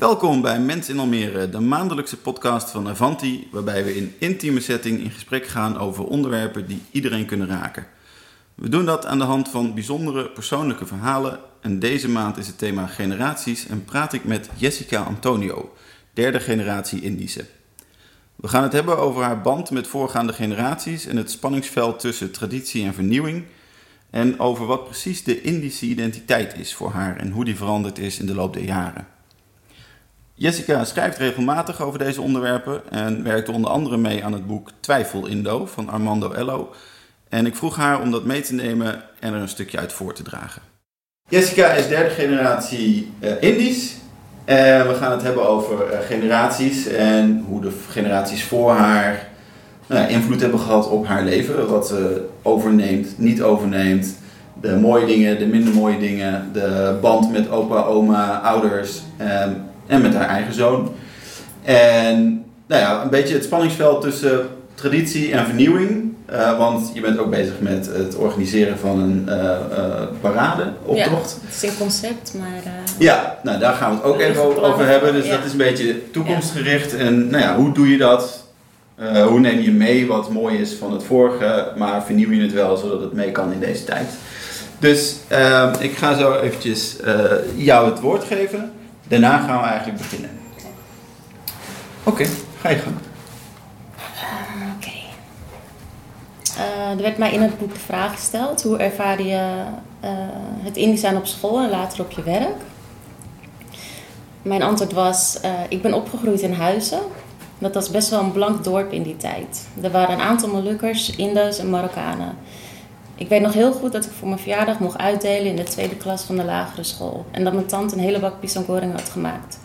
Welkom bij Mens in Almere, de maandelijkse podcast van Avanti, waarbij we in intieme setting in gesprek gaan over onderwerpen die iedereen kunnen raken. We doen dat aan de hand van bijzondere persoonlijke verhalen en deze maand is het thema generaties en praat ik met Jessica Antonio, derde generatie Indische. We gaan het hebben over haar band met voorgaande generaties en het spanningsveld tussen traditie en vernieuwing. En over wat precies de Indische identiteit is voor haar en hoe die veranderd is in de loop der jaren. Jessica schrijft regelmatig over deze onderwerpen en werkte onder andere mee aan het boek Twijfel Indo van Armando Ello. En ik vroeg haar om dat mee te nemen en er een stukje uit voor te dragen. Jessica is derde generatie uh, Indisch. En we gaan het hebben over uh, generaties en hoe de generaties voor haar nou, invloed hebben gehad op haar leven. Wat ze overneemt, niet overneemt. De mooie dingen, de minder mooie dingen. De band met opa, oma, ouders. Um, en met haar eigen zoon. En nou ja, een beetje het spanningsveld tussen traditie en vernieuwing. Uh, want je bent ook bezig met het organiseren van een uh, uh, parade, optocht. Ja, het is een concept, maar... ja, nou daar gaan we het ook even over, over hebben. Dus ja. dat is een beetje toekomstgericht. En nou ja, hoe doe je dat? hoe neem je mee wat mooi is van het vorige, maar vernieuw je het wel zodat het mee kan in deze tijd? Dus ik ga zo eventjes jou het woord geven. Daarna gaan we eigenlijk beginnen. Oké, ga je gang. Uh, Oké. Uh, er werd mij in het boek de vraag gesteld: hoe ervaar je uh, het Indisch zijn op school en later op je werk? Mijn antwoord was: ik ben opgegroeid in Huizen. Dat was best wel een blank dorp in die tijd. Er waren een aantal Molukkers, Indo's en Marokkanen. Ik weet nog heel goed dat ik voor mijn verjaardag mocht uitdelen in de tweede klas van de lagere school. En dat mijn tante een hele bak pisang goreng had gemaakt.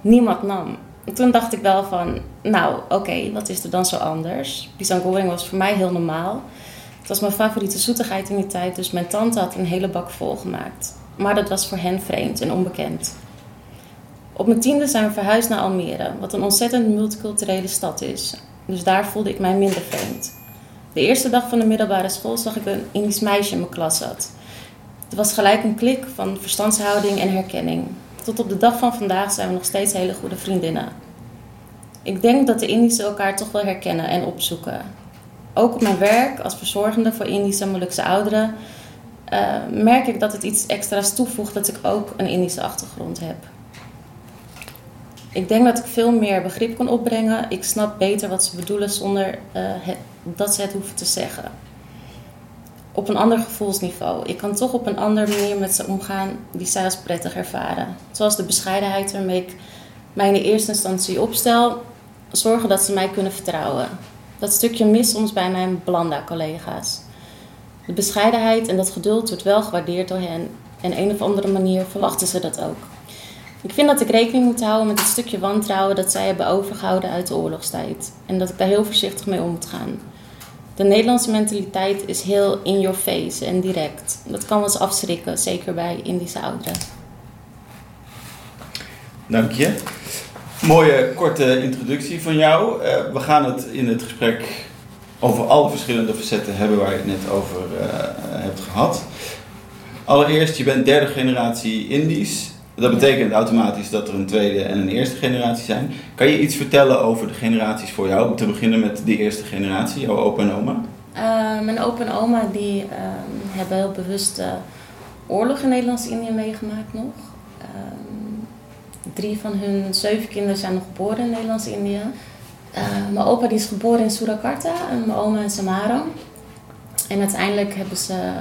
Niemand nam. En toen dacht ik wel van, nou oké, wat is er dan zo anders? Pisang goreng was voor mij heel normaal. Het was mijn favoriete zoetigheid in die tijd, dus mijn tante had een hele bak vol gemaakt. Maar dat was voor hen vreemd en onbekend. Op mijn tiende zijn we verhuisd naar Almere, wat een ontzettend multiculturele stad is. Dus daar voelde ik mij minder vreemd. De eerste dag van de middelbare school zag ik een Indisch meisje in mijn klas zat. Het was gelijk een klik van verstandshouding en herkenning. Tot op de dag van vandaag zijn we nog steeds hele goede vriendinnen. Ik denk dat de Indische elkaar toch wel herkennen en opzoeken. Ook op mijn werk als verzorgende voor Indische en Molukse ouderen uh, merk ik dat het iets extra's toevoegt dat ik ook een Indische achtergrond heb. Ik denk dat ik veel meer begrip kan opbrengen. Ik snap beter wat ze bedoelen zonder het, dat ze het hoeven te zeggen. Op een ander gevoelsniveau. Ik kan toch op een andere manier met ze omgaan die zij als prettig ervaren. Zoals de bescheidenheid waarmee ik mij in de eerste instantie opstel. Zorgen dat ze mij kunnen vertrouwen. Dat stukje mis soms bij mijn Blanda-collega's. De bescheidenheid en dat geduld wordt wel gewaardeerd door hen. En een of andere manier verwachten ze dat ook. Ik vind dat ik rekening moet houden met het stukje wantrouwen dat zij hebben overgehouden uit de oorlogstijd. En dat ik daar heel voorzichtig mee om moet gaan. De Nederlandse mentaliteit is heel in your face en direct. Dat kan eens afschrikken, zeker bij Indische ouderen. Dank je. Mooie korte introductie van jou. Uh, we gaan het in het gesprek over alle verschillende facetten hebben waar je het net over uh, hebt gehad. Allereerst, je bent derde generatie Indisch. Dat betekent automatisch dat er een tweede en een eerste generatie zijn. Kan je iets vertellen over de generaties voor jou? Om te beginnen met de eerste generatie, jouw opa en oma. Uh, mijn opa en oma die, uh, hebben heel bewust uh, oorlog in Nederlands-Indië meegemaakt nog. Ehm, drie van hun zeven kinderen zijn nog geboren in Nederlands-Indië. mijn opa die is geboren in Surakarta en mijn oma in Samarang. En uiteindelijk hebben ze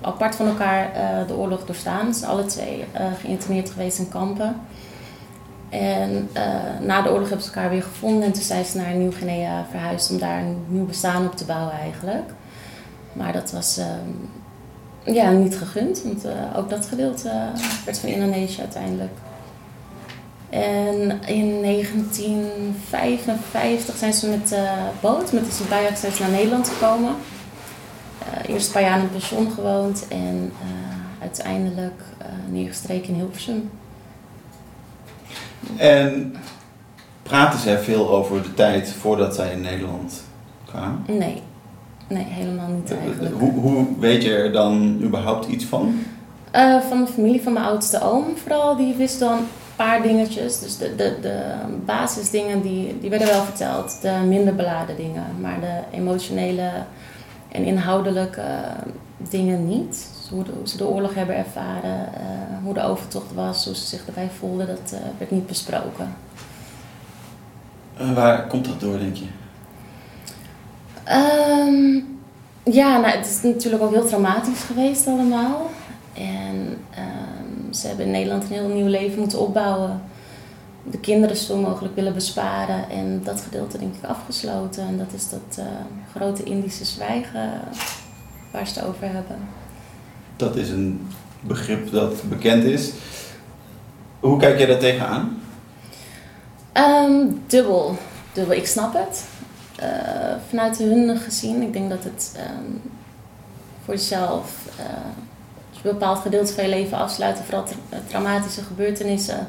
apart van elkaar uh, de oorlog doorstaan. Ze zijn alle twee uh, geïnterneerd geweest in kampen. En uh, na de oorlog hebben ze elkaar weer gevonden en toen zijn ze naar Nieuw-Guinea verhuisd om daar een nieuw bestaan op te bouwen eigenlijk. Maar dat was ja, niet gegund, want ook dat gedeelte werd van Indonesië uiteindelijk. En in 1955 zijn ze met de boot, met de Sibaya naar Nederland gekomen. Uh, eerst een paar jaar in het pension gewoond en uh, uiteindelijk uh, neergestreken in Hilversum. En praten zij veel over de tijd voordat zij in Nederland kwamen? Nee, nee helemaal niet eigenlijk. Hoe, hoe weet je er dan überhaupt iets van? van de familie van mijn oudste oom vooral, die wist dan paar dingetjes. Dus de, de, de basisdingen die, die werden wel verteld. De minder beladen dingen. Maar de emotionele en inhoudelijke dingen niet. Dus hoe, ze de oorlog hebben ervaren, uh, hoe de overtocht was, hoe ze zich erbij voelden, dat uh, werd niet besproken. En waar komt dat door, denk je? Um, ja, nou, het is natuurlijk ook heel traumatisch geweest allemaal. En um, ze hebben in Nederland een heel nieuw leven moeten opbouwen. De kinderen zo mogelijk willen besparen. En dat gedeelte denk ik afgesloten. En dat is dat uh, grote Indische zwijgen waar ze het over hebben. Dat is een begrip dat bekend is. Hoe kijk jij daar tegenaan? Um, dubbel. dubbel. Ik snap het. Uh, vanuit hun gezien. Ik denk dat het um, voor jezelf, uh, een bepaald gedeelte van je leven afsluit, vooral tra traumatische gebeurtenissen,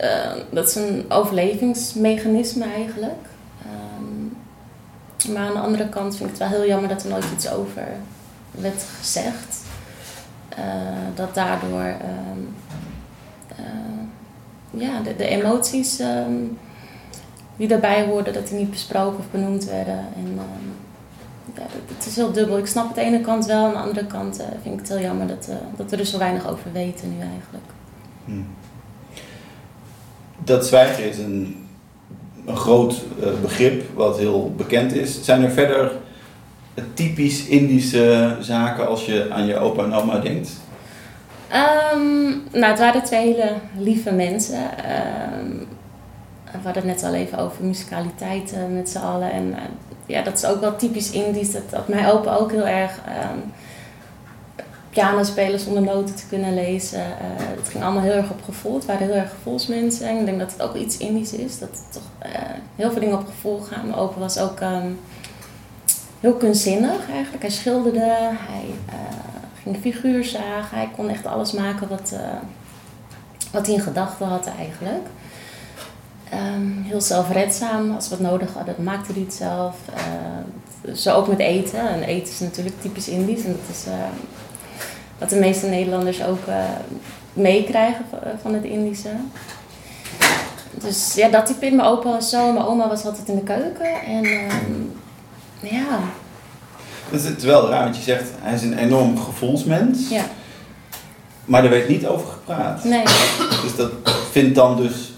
uh, dat is een overlevingsmechanisme eigenlijk. Um, maar aan de andere kant vind ik het wel heel jammer dat er nooit iets over werd gezegd. dat daardoor um, ja, de, de emoties die daarbij hoorden, dat die niet besproken of benoemd werden. En ja, het is heel dubbel. Ik snap het ene kant wel, aan de andere kant uh, vind ik het heel jammer dat, dat we er zo weinig over weten nu eigenlijk. Hmm. Dat zwijgen is een, een groot uh, begrip wat heel bekend is. Zijn er verder typisch Indische zaken als je aan je opa en oma denkt? Um, nou, het waren twee hele lieve mensen. Um, we hadden het net al even over musicaliteit uh, met z'n allen. En uh, ja, dat is ook wel typisch Indisch. Dat, dat mijn opa ook heel erg um, piano spelen zonder noten te kunnen lezen. Uh, het ging allemaal heel erg op gevoel. Het waren heel erg gevoelsmensen. En ik denk dat het ook iets Indisch is. Dat het toch heel veel dingen op gevoel gaan. Mijn opa was ook heel kunstzinnig eigenlijk. Hij schilderde. Hij ging figuur zagen. Hij kon echt alles maken wat, wat hij in gedachten had eigenlijk. Um, heel zelfredzaam. Als we het nodig hadden, maakte hij het zelf. Uh, zo ook met eten. En eten is natuurlijk typisch Indisch. En dat is uh, wat de meeste Nederlanders ook meekrijgen van het Indische. Dus ja, dat type in. Mijn opa was zo. Mijn oma was altijd in de keuken. En um, ja, is wel raar, want je zegt hij is een enorm gevoelsmens. Ja. Maar er werd niet over gepraat. Nee. Dus dat vindt dan dus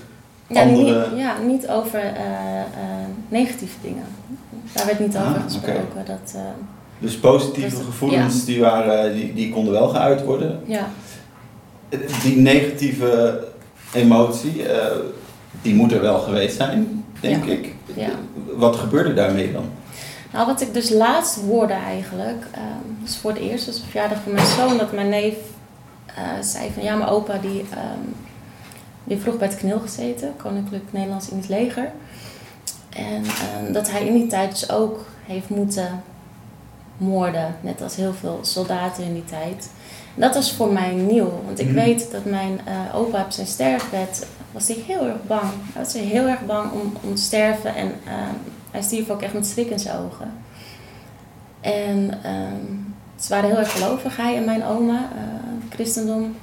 ja, andere... Niet, ja, niet over uh, uh, negatieve dingen. Daar werd niet over ah, gesproken. Okay. Dat, uh, dus positieve dat, gevoelens ja. die, waren, die, die konden wel geuit worden. Ja. Die negatieve emotie, die moet er wel geweest zijn, denk ja. ik. Ja. Wat gebeurde daarmee dan? Nou, wat ik dus laatst hoorde eigenlijk, um, was voor het eerst, dus de verjaardag van mijn zoon, dat mijn neef uh, zei van ja, mijn opa die, um, die vroeg bij het knil gezeten, Koninklijk Nederlands Indisch Leger. En um, dat hij in die tijd dus ook heeft moeten moorden, net als heel veel soldaten in die tijd. En dat was voor mij nieuw, want ik mm. weet dat mijn uh, opa op zijn sterfbed was hij heel erg bang. Hij was heel erg bang om, om te sterven en hij stierf ook echt met schrik in zijn ogen. En um, ze waren heel erg gelovig, hij en mijn oma, uh, christendom.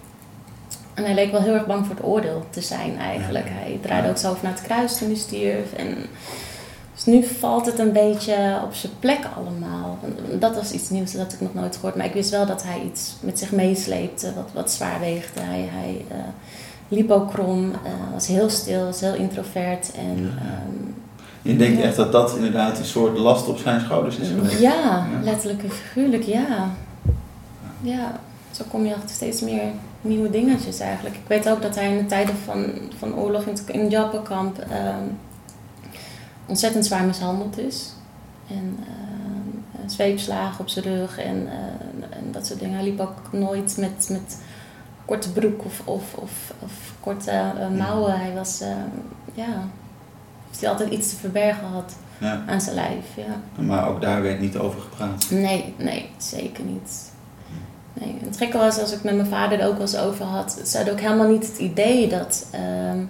En hij leek wel heel erg bang voor het oordeel te zijn eigenlijk. Hij draaide ook zo over naar het kruis toen hij stierf. En dus nu valt het een beetje op zijn plek allemaal. Dat was iets nieuws dat ik nog nooit gehoord. Maar ik wist wel dat hij iets met zich meesleepte wat, wat zwaar weegde. Hij, hij uh, liep ook krom, uh, was heel stil, was heel introvert. En um, je denkt echt dat dat inderdaad een soort last op zijn schouders is geweest. Ja, ja. letterlijk en figuurlijk, ja. Ja, zo kom je achter steeds meer nieuwe dingetjes eigenlijk. Ik weet ook dat hij in de tijden van, van oorlog in, in het Jappenkamp um, ontzettend zwaar mishandeld is. En uh, zweepslagen op zijn rug en, uh, en dat soort dingen. Hij liep ook nooit met, met korte broek of, of, of, of korte uh, mouwen. Hij was, ja, heeft hij altijd iets te verbergen had ja. aan zijn lijf. Ja. Maar ook daar werd niet over gepraat? Nee, nee, zeker niet. Nee. Het gekke was, als ik met mijn vader er ook wel eens over had, ze hadden ook helemaal niet het idee dat uh,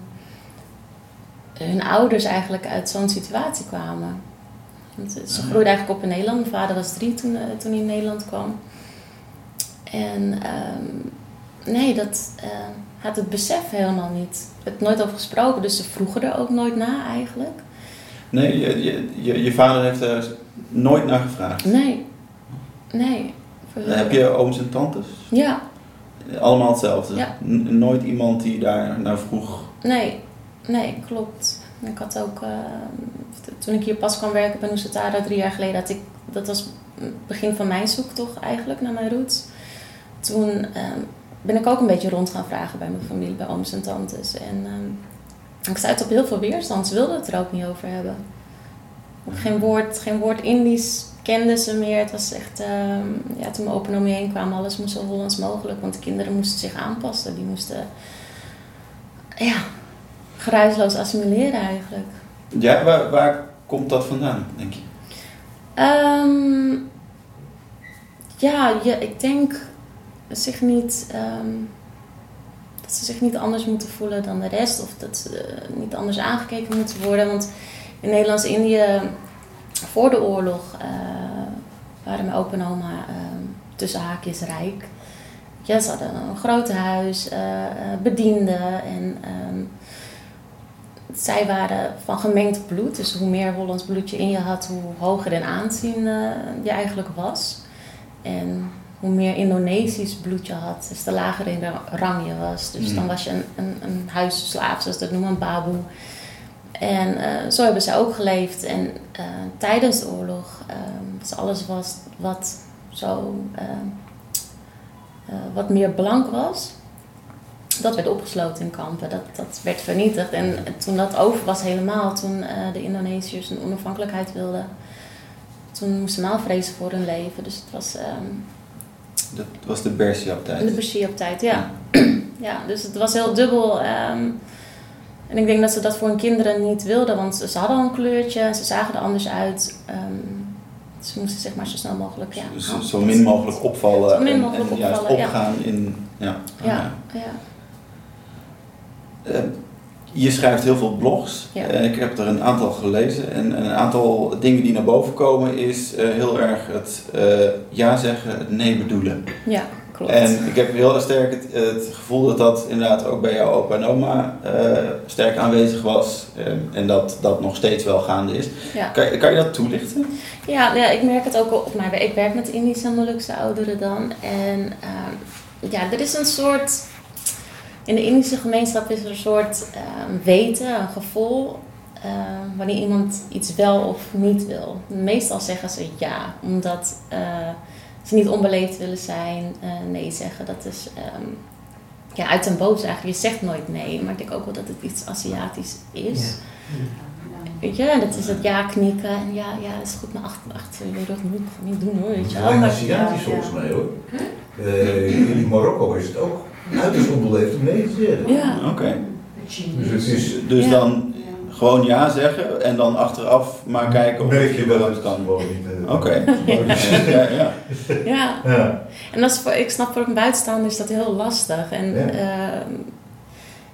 hun ouders eigenlijk uit zo'n situatie kwamen. Want ze groeiden eigenlijk op in Nederland. Mijn vader was drie toen, uh, toen hij in Nederland kwam. En um, nee, dat, uh, had het besef helemaal niet. Het nooit over gesproken, dus ze vroegen er ook nooit na eigenlijk. Nee, je, je, je, je vader heeft er nooit naar gevraagd. Nee. Nee. Heb je ooms en tantes? Ja. Allemaal hetzelfde? Ja. N- nooit iemand die daar naar vroeg? Nee. Nee, klopt. Ik had ook, eh, toen ik hier pas kwam werken bij Noesatara drie jaar geleden, had ik, dat was het begin van mijn zoektocht eigenlijk naar mijn roots. Toen ehm, ben ik ook een beetje rond gaan vragen bij mijn familie, bij ooms en tantes. En ehm, ik stuitte op heel veel weerstand. Ze wilden het er ook niet over hebben. Ook geen woord, geen woord Indisch kenden ze meer. Het was echt, ehm, ja, toen mijn opa om me heen kwam, alles moest zo Hollands mogelijk. Want de kinderen moesten zich aanpassen. Die moesten, ja, geruisloos assimileren eigenlijk. Ja, waar, waar komt dat vandaan, denk je? Ehm, ja, je, ik denk zich niet, ehm, dat ze zich niet anders moeten voelen dan de rest. Of dat ze eh, niet anders aangekeken moeten worden. Want in Nederlands-Indië, voor de oorlog, eh, waren mijn opa en oma ehm, tussen haakjes rijk. Ja, ze hadden een groot huis, eh, bedienden en... zij waren van gemengd bloed. Dus hoe meer Hollands bloed je in je had, hoe hoger in aanzien eh, je eigenlijk was. En hoe meer Indonesisch bloed je had, dus de lager in de rang je was. Dus Mm. dan was je een, een, een huisslaaf, zoals dat noemen, een baboe. En eh, zo hebben ze ook geleefd. En eh, tijdens de oorlog, eh, was alles was wat zo eh, eh, wat meer blank was, dat werd opgesloten in kampen. Dat, dat werd vernietigd. En toen dat over was helemaal, toen eh, de Indonesiërs een onafhankelijkheid wilden, toen moesten ze vrezen voor hun leven. Dus het was ehm, Dat was de Bersiap-tijd. de Bashir op tijd, ja. ja. Dus het was heel dubbel. ehm, en ik denk dat ze dat voor hun kinderen niet wilden, want ze hadden al een kleurtje, ze zagen er anders uit. Ehm, ze moesten zeg maar zo snel mogelijk, ja. Dus zo min mogelijk opvallen Zo min en- mogelijk en, juist opvallen, ja. opgaan in... Ja. Ja, ja. Eh, je schrijft heel veel blogs. Ja. Eh, ik heb er een aantal gelezen. En een aantal dingen die naar boven komen is eh, heel erg het eh, ja zeggen, het nee bedoelen. ja, klopt. En ik heb heel sterk het, het gevoel dat dat inderdaad ook bij jouw opa en oma sterk aanwezig was. eh, en dat dat nog steeds wel gaande is. ja. Kan, je- kan je dat toelichten? Ja, ja, ik merk het ook op werk. Ik werk met Indische en Molukse ouderen dan. En ehm, ja, er is een soort... In de Indische gemeenschap is er een soort ehm, weten, een gevoel... ehm, wanneer iemand iets wel of niet wil. Meestal zeggen ze ja, omdat eh, ze niet onbeleefd willen zijn. eh, nee zeggen, dat is... ehm, ja, uit en boos eigenlijk. Je zegt nooit nee, maar ik denk ook wel dat het iets Aziatisch is. Weet je, dat is het ja knikken. En ja, ja, dat is goed, maar achter, achter je rug moet ik niet doen hoor. Weet je. Alleen Maar- Aziatisch ja, volgens mij hoor. Eh, in Marokko is het ook uiterst onbeleefd om nee te zeggen. Ja, Oké. Dus het is, Dus Ja. dan gewoon ja zeggen en dan achteraf maar kijken of merk je wel het kan. niet. eh, Oké. Ja, ja. ja. Ja. En voor, ik snap voor een buitenstaander is dat heel lastig. En Ja. ehm,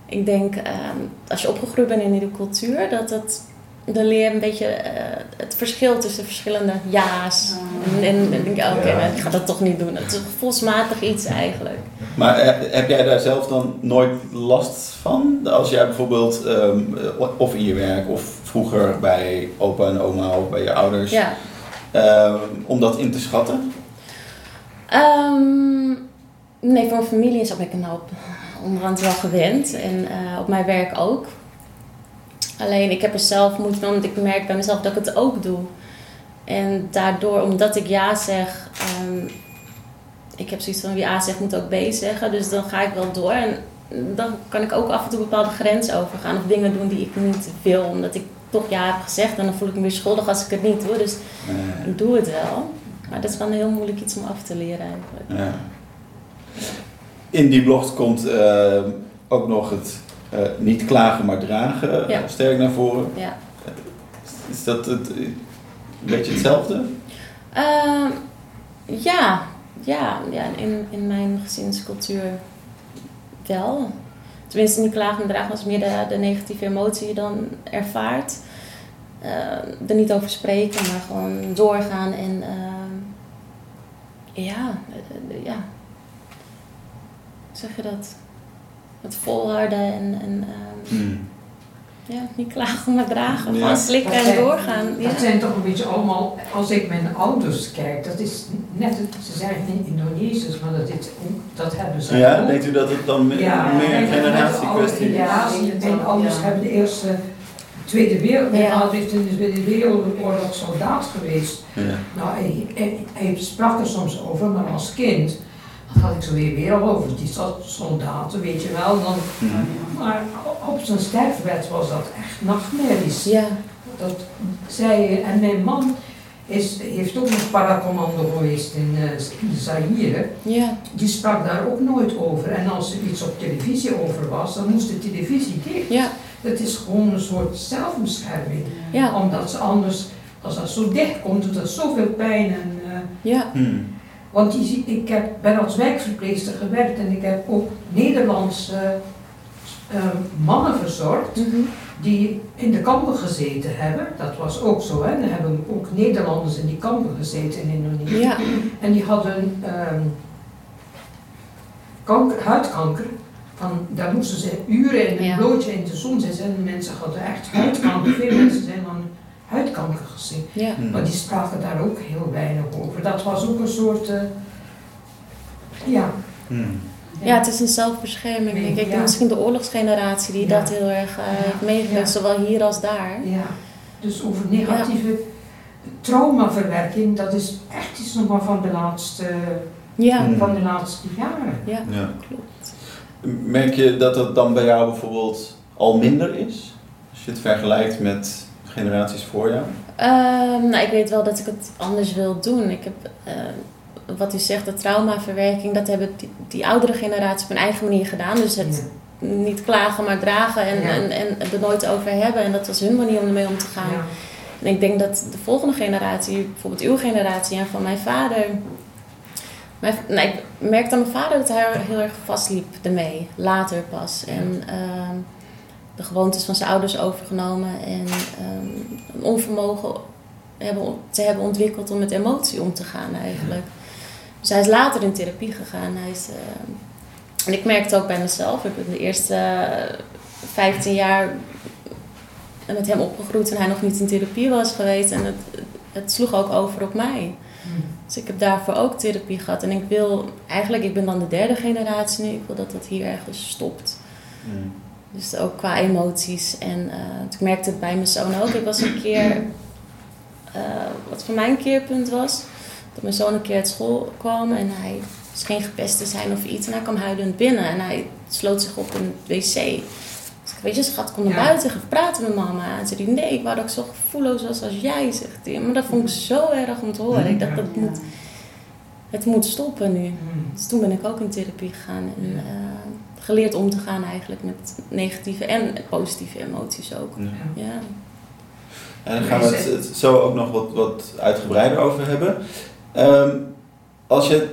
ik denk, ehm, als je opgegroeid bent in die cultuur, dat het, dan leer je een beetje eh, het verschil tussen verschillende ja's. En, en, en denk je, oké, Ja. nou, ik ga dat toch niet doen. Het is een gevoelsmatig iets eigenlijk. Maar eh, heb jij daar zelf dan nooit last van? Als jij bijvoorbeeld, ehm, of in je werk of vroeger bij opa en oma of bij je ouders, Ja. ehm, om dat in te schatten? Ehm, nee, voor mijn familie is ben ik nou onderhand wel gewend. En eh, op mijn werk ook. Alleen ik heb er zelf moeite mee, want ik merk bij mezelf dat ik het ook doe. En daardoor, omdat ik ja zeg, ehm, ik heb zoiets van wie A zegt moet ook B zeggen. Dus dan ga ik wel door. En dan kan ik ook af en toe bepaalde grenzen overgaan. Of dingen doen die ik niet wil, omdat ik toch ja heb gezegd. En dan voel ik me weer schuldig als ik het niet doe. Dus Eh, ik doe het wel. Maar dat is wel een heel moeilijk iets om af te leren eigenlijk. ja. In die blog komt ehm, ook nog het eh, niet klagen maar dragen eh, Ja. sterk naar voren. Ja. Is dat het, eh, een beetje hetzelfde? Ehm, ja, ja, ja in, in mijn gezinscultuur wel. Tenminste, niet klagen en dragen als meer de, de negatieve emotie je dan ervaart. Eh, er niet over spreken, maar gewoon doorgaan en ehm, ja, ja. Hoe zeg je dat? Het volharden en, en ehm, Hmm. ja, niet klagen, maar dragen. Ja. Gewoon slikken Dat en zijn- doorgaan. Ja. Dat zijn toch een beetje allemaal, als ik mijn ouders kijk, dat is net, het- ze zijn niet Indonesiërs, maar dat, dit, ook- dat hebben ze Ja, ook. denkt u dat het dan me- Ja, meer een oude generatiekwestie is? generatie, mijn ouders hebben de eerste, Tweede Wereld, mijn Ja. vader is in de Tweede Wereldoorlog soldaat geweest. Ja. Nou, hij, hij, hij sprak er soms over, maar als kind, had ik zo weer weer al over die sol- soldaten, weet je wel. Dan, Hmm. maar op zijn sterfbed was dat echt nachtmerries. Ja, Dat zij, en mijn man is, heeft ook nog paracommando geweest in, eh, in Zaire. ja, Die sprak daar ook nooit over. En als er iets op televisie over was, dan moest de televisie dicht. ja, Het is gewoon een soort zelfbescherming. ja, Omdat ze anders, als dat zo dicht komt, doet dat zoveel pijn. En, eh, ja. Hmm. Want je ziet, ik heb, ben als wijkverpleegster gewerkt en ik heb ook Nederlandse eh, mannen verzorgd Mhm. die in de kampen gezeten hebben. Dat was ook zo, hè. Er hebben ook Nederlanders in die kampen gezeten in Indonesië. Ja, En die hadden ehm, kanker, huidkanker. Van, daar moesten ze uren in een Ja. blootje in de zon zitten. En mensen hadden echt huidkanker. Veel mensen zijn dan huidkanker gezien. ja. Hmm. Maar die spraken daar ook heel weinig over. Dat was ook een soort... eh, ja. Hmm. Ja, het is een zelfbescherming, denk ik. Ja. En misschien de oorlogsgeneratie die Ja. dat heel erg eh, heeft Ja. meegemaakt, Ja. zowel hier als daar. Ja, dus over negatieve traumaverwerking, dat is echt iets nog maar van de laatste, Ja, Hmm. van de laatste jaren. ja, Ja. klopt. Merk je dat het dan bij jou bijvoorbeeld al minder is? Als je het vergelijkt met generaties voor jou? Ehm, nou, ik weet wel dat ik het anders wil doen. Ik heb, eh, wat u zegt, de traumaverwerking, dat hebben die, die oudere generatie op hun eigen manier gedaan. Dus het niet klagen, maar dragen en, Ja. en, en er nooit over hebben. En dat was hun manier om ermee om te gaan. Ja. En ik denk dat de volgende generatie, bijvoorbeeld uw generatie en van mijn vader. Mijn, nou, ik merkte aan mijn vader dat hij heel erg vastliep ermee, later pas. En ehm, de gewoontes van zijn ouders overgenomen en ehm, een onvermogen hebben, te hebben ontwikkeld om met emotie om te gaan eigenlijk. Dus hij is later in therapie gegaan. Hij is, ehm, en ik merkte ook bij mezelf, ik ben de eerste eh, 15 jaar met hem opgegroeid en hij nog niet in therapie was geweest. En het, het sloeg ook over op mij. Hm. Dus ik heb daarvoor ook therapie gehad. En ik wil, eigenlijk, ik ben dan de derde generatie nu. Ik wil dat dat hier ergens stopt. Hmm. Dus ook qua emoties. En eh, ik merkte het bij mijn zoon ook. Ik was een keer, eh, wat voor mij een keerpunt was, dat mijn zoon een keer uit school kwam en hij scheen gepest te zijn of iets. En hij kwam huilend binnen en hij sloot zich op een wc. Dus ik weet je, schat, kom naar Ja. buiten, ga praten met mama. En zei hij, nee, ik wou dat ik zo gevoelloos was als jij, zegt hij. Maar dat vond ik zo erg om te horen. Ik dacht, dat moet, het moet stoppen nu. Hm. Dus toen ben ik ook in therapie gegaan en Ja. Geleerd om te gaan eigenlijk met negatieve en positieve emoties ook. Ja. Ja. En daar gaan we het, het zo ook nog wat, wat uitgebreider over hebben. Ehm, als je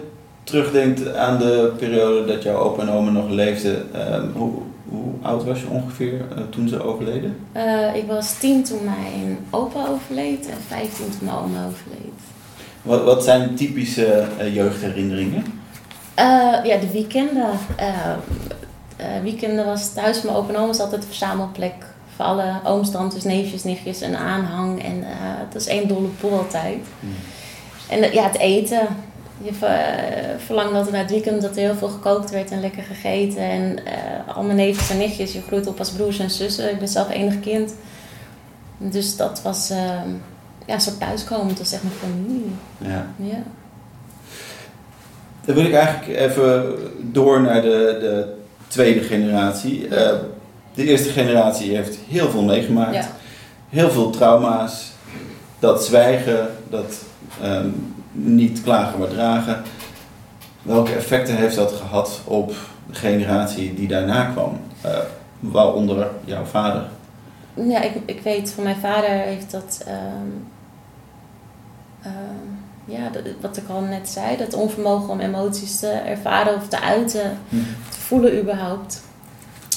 terugdenkt aan de periode dat jouw opa en oma nog leefden, ehm, hoe, hoe oud was je ongeveer eh, toen ze overleden? Eh, ik was tien toen mijn opa overleed en vijftien toen mijn oma overleed. Wat, wat zijn typische eh, jeugdherinneringen? Eh, ja, de weekenden. Eh, eh, weekenden was thuis. Mijn opa en oma was altijd een verzamelplek voor alle ooms, tantes, neefjes, nichtjes en aanhang. En het was één dolle pool altijd. En eh, ja, het eten. Je ver- verlangde altijd naar het weekend dat er heel veel gekookt werd en lekker gegeten. En al mijn neefjes en nichtjes, je groeit op als broers en zussen. Ik ben zelf enig kind. Dus dat was eh, ja, een soort thuiskomen. Het was echt mijn familie. Ja. Ja. Dan wil ik eigenlijk even door naar de, de tweede generatie. Eh, de eerste generatie heeft heel veel meegemaakt. Ja. Heel veel trauma's. Dat zwijgen, dat ehm, niet klagen maar dragen. Welke effecten heeft dat gehad op de generatie die daarna kwam? Eh, waaronder jouw vader. Ja, ik, ik weet van mijn vader heeft dat, ehm, ehm, ja, dat, wat ik al net zei, dat onvermogen om emoties te ervaren of te uiten, Hm. te voelen überhaupt.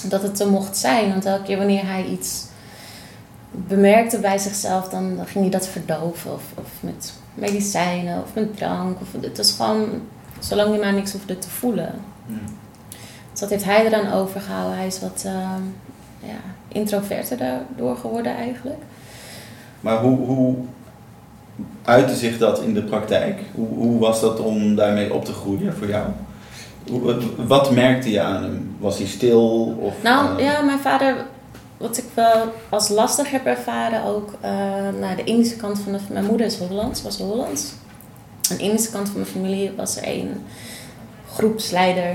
Dat het er mocht zijn, want elke keer wanneer hij iets bemerkte bij zichzelf, dan, dan ging hij dat verdoven of, of met medicijnen of met drank. Of, het was gewoon, zolang hij maar niks hoefde te voelen. Hm. Dus dat heeft hij eraan overgehouden. Hij is wat ehm, ja, introverter daardoor geworden eigenlijk. Maar hoe, hoe uitte zich dat in de praktijk? Hoe, hoe was dat om daarmee op te groeien voor jou? Hoe- Wat, merkte je aan hem? Was hij stil? Of, Nou eh, ja, mijn vader, wat ik wel als lastig heb ervaren ook, eh naar de Indische kant van de Mijn moeder is Hollands, was Hollands. Aan de Indische kant van mijn familie was er een groepsleider,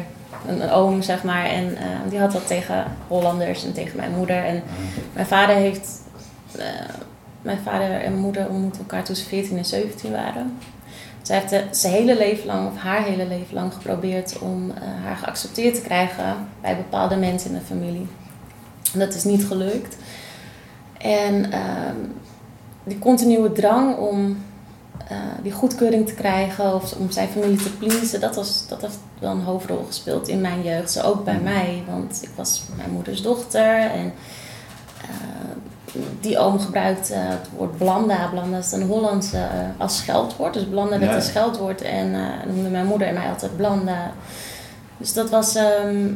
een, een oom zeg maar. En eh, die had dat tegen Hollanders en tegen mijn moeder. En mijn vader heeft... mijn vader en moeder ontmoetten elkaar toen ze 14 en 17 waren. Zij heeft de- zijn hele leven lang, of haar hele leven lang, geprobeerd om eh, haar geaccepteerd te krijgen bij bepaalde mensen in de familie. Dat is niet gelukt. En ehm, die continue drang om eh, die goedkeuring te krijgen of om zijn familie te pleasen, dat, was, dat heeft wel een hoofdrol gespeeld in mijn jeugd. Zo ook bij mij, want ik was mijn moeders dochter en eh, die oom gebruikte het woord blanda. Blanda is een Hollandse eh, als scheldwoord. Dus blanda werd Ja. een scheldwoord en eh, noemde mijn moeder en mij altijd blanda. Dus dat was... ehm,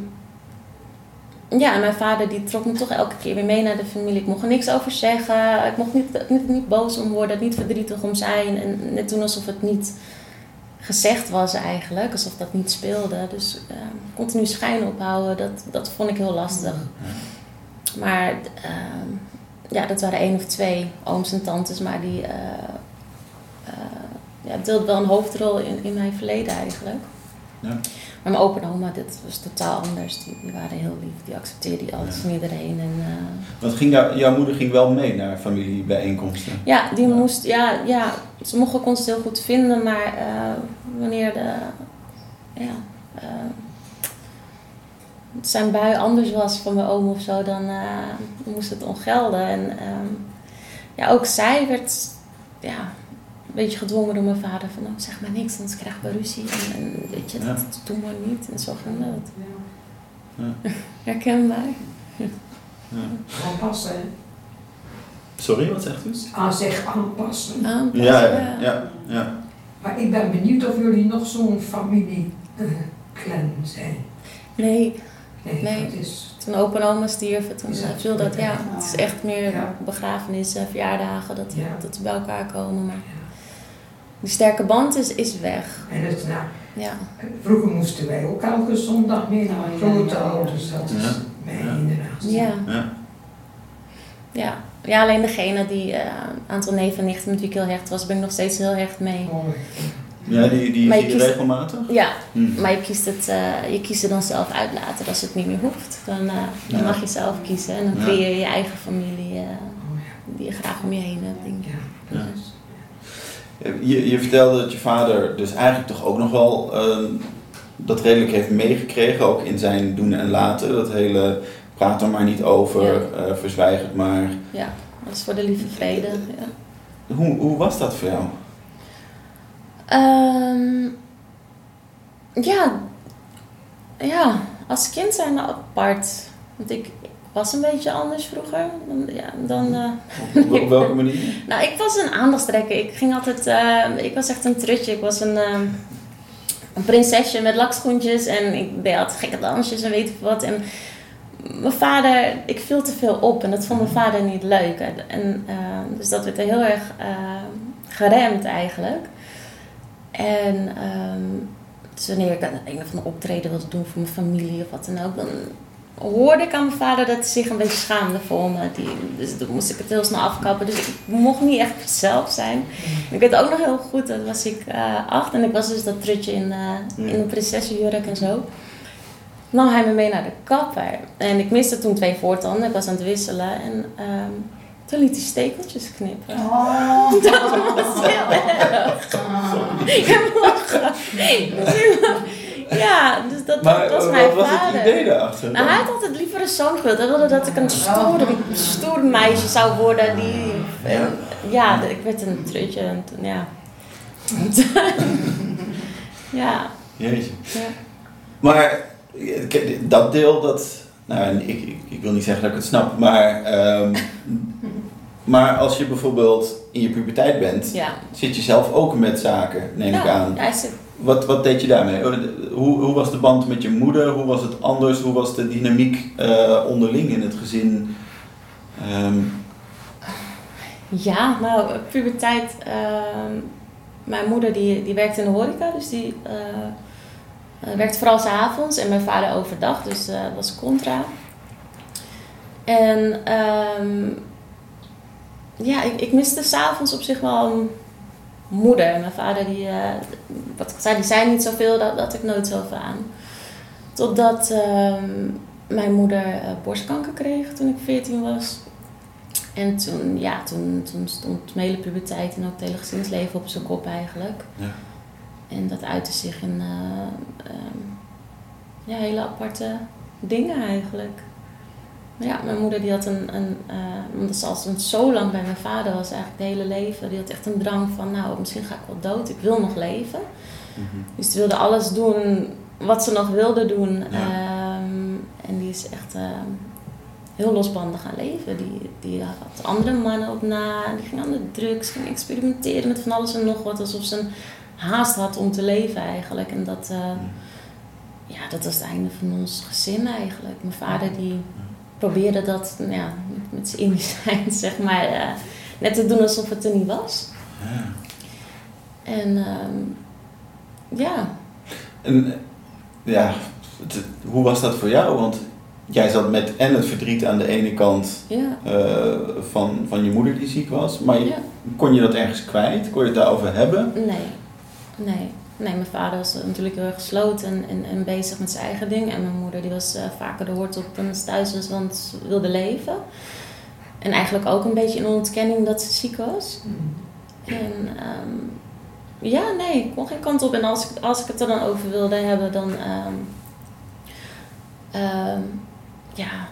ja, en mijn vader die trok me toch elke keer weer mee naar de familie. Ik mocht er niks over zeggen. Ik mocht niet, niet, niet boos om worden, niet verdrietig om zijn. En net doen alsof het niet gezegd was eigenlijk. Alsof dat niet speelde. Dus eh, continu schijn ophouden, dat, dat vond ik heel lastig. Maar ehm, ja, dat waren één of twee ooms en tantes. Maar die eh, ja, deelden wel een hoofdrol in, in mijn verleden eigenlijk. Ja. Maar mijn opa en oma, dit was totaal anders. Die, die waren heel lief. Die accepteerden alles en iedereen. En, eh, Want ging jou- jouw moeder ging wel mee naar familiebijeenkomsten? ja, die Ja. moest, ja, ja, ze mocht ook ons heel goed vinden, maar wanneer de, ja, zijn bui anders was van mijn oom of zo, dan eh, moest het ongelden. En ehm, ja, ook zij werd, ja, een beetje gedwongen door mijn vader van, oh, zeg maar niks, anders krijgen we ruzie. En, en weet je, dat, doen we niet. En zo ging dat. Ja. Herkenbaar. Ja. Aanpassen. Sorry, wat zegt u? aan zich aanpassen. Aanpassen, Ja, ja, ja. ja. Maar ik ben benieuwd of jullie nog zo'n familie-clan zijn. Nee, Nee, Nee. is... Toen opa en oma stierven, toen eh, dat- viel dat, ja. Het is echt meer Ja. begrafenissen, verjaardagen, dat, Ja. dat ze bij elkaar komen. Maar Ja. die sterke band is, is weg. En het, nou, Ja. vroeger moesten wij ook elke zondag mee naar mijn grote ouders. Dat is Ja. mijn Ja. Ja. ja. Ja. ja, alleen degene die, eh, een aantal neven en nichten met wie ik heel hecht was, ben ik nog steeds heel hecht mee. Mooi. Ja, die, die Maar je zie je kiest- regelmatig? Ja, Hm. maar je kiest, het, eh, je kiest er dan zelf uit later als het niet meer hoeft. Dan, eh, dan Ja. mag je zelf kiezen en dan Ja. creëer je je eigen familie eh, Oh, ja. die je graag om je heen hebt. Denk ik. Ja. Ja. Je, je vertelde dat je vader dus eigenlijk toch ook nog wel eh, dat redelijk heeft meegekregen, ook in zijn doen en laten. Dat hele praat er maar niet over, eh, verzwijg het maar. Ja, dat is voor de lieve vrede. Ja. Hoe, hoe was dat voor jou? Ehm, ja, ja, als kind zijn apart. Want ik, was een beetje anders vroeger. Dan, ja, dan, eh, Op, welke manier? nou, ik was een aandachtstrekker. Ik ging altijd, eh, ik was echt een trutje. Ik was een, ehm, een prinsesje met lakschoentjes en ik deed altijd gekke dansjes en weet ik wat. En mijn vader, ik viel te veel op en dat vond mijn vader niet leuk. En, ehm, dus dat werd er heel erg geremd eigenlijk. En ehm, dus wanneer ik een, een of andere optreden wilde doen voor mijn familie of wat dan ook, dan hoorde ik aan mijn vader dat hij zich een beetje schaamde voor me. Die, dus toen moest ik het heel snel afkappen. Dus ik mocht niet echt mezelf zijn. Ik weet ook nog heel goed, dat was ik eh, acht en ik was dus dat trutje in, eh, in een prinsessenjurk en zo. Nam hij me mee naar de kapper. En ik miste toen twee voortanden, ik was aan het wisselen. En ehm, toen liet hij stekeltjes knippen. Oh. Dat was heel erg. Ik heb lachen. Ja, dus dat, Maar dat was eh, mijn wat was vader. het idee daarachter? Nou, hij had altijd liever een zoon gewild. Hij wilde dat ik een stoer, stoer meisje zou worden. Die, Ja. ja, ik werd een trutje. En toen, ja. ja. Jeetje. ja. Maar eh, dat deel, dat. Nou, ik, ik, ik wil niet zeggen dat ik het snap, maar. ehm, maar als je bijvoorbeeld in je puberteit bent, Ja. zit je zelf ook met zaken, neem ik aan. Zit- wat, wat deed je daarmee? Eh, Hoe, hoe was de band met je moeder? Hoe was het anders? Hoe was de dynamiek eh, onderling in het gezin? Ehm, Ja, nou, puberteit. ehm mijn moeder die, die werkte in de horeca, dus die eh, eh, werkte vooral 's avonds en mijn vader overdag, dus eh, dat was contra. En ehm, ja, ik, ik miste s'avonds op zich wel moeder. Mijn vader, die, eh, wat zei, die zei niet zoveel, dat, dat ik nooit zoveel aan. Totdat ehm, mijn moeder eh, borstkanker kreeg toen ik 14 was. En toen, ja, toen, toen stond mijn hele puberteit en ook het hele gezinsleven op zijn kop eigenlijk. Ja. En dat uitte zich in eh, ehm, ja, hele aparte dingen eigenlijk. Maar ja, mijn moeder die had een, een eh, omdat ze al zo lang bij mijn vader was, eigenlijk het hele leven, die had echt een drang van, nou, misschien ga ik wel dood, ik wil nog leven. mhm. Dus die wilde alles doen wat ze nog wilde doen. Ja. Ehm, en die is echt ehm, heel losbandig gaan leven. Die, die had andere mannen op na, die ging aan de drugs, ging experimenteren met van alles en nog wat, alsof ze een haast had om te leven eigenlijk. En dat, eh, ja, dat was het einde van ons gezin eigenlijk. Mijn vader die probeerde dat nou ja, met, zijn Indisch zijn, zeg maar, eh, net te doen alsof het er niet was. Ja. En ehm, ja, En eh, ja, het- hoe was dat voor jou? Want jij zat met en het verdriet aan de ene kant ja, eh, van, van je moeder die ziek was, maar je- ja. kon je dat ergens kwijt? Kon je het daarover hebben? Nee, nee. Nee, mijn vader was natuurlijk heel erg gesloten en, en, en bezig met zijn eigen ding. En mijn moeder die was eh, vaker de hoort op dan ze thuis was, want ze wilde leven. En eigenlijk ook een beetje in ontkenning dat ze ziek was. En ehm, ja, nee, ik kon geen kant op. En als ik, als ik het er dan over wilde hebben, dan ehm, ehm, ja,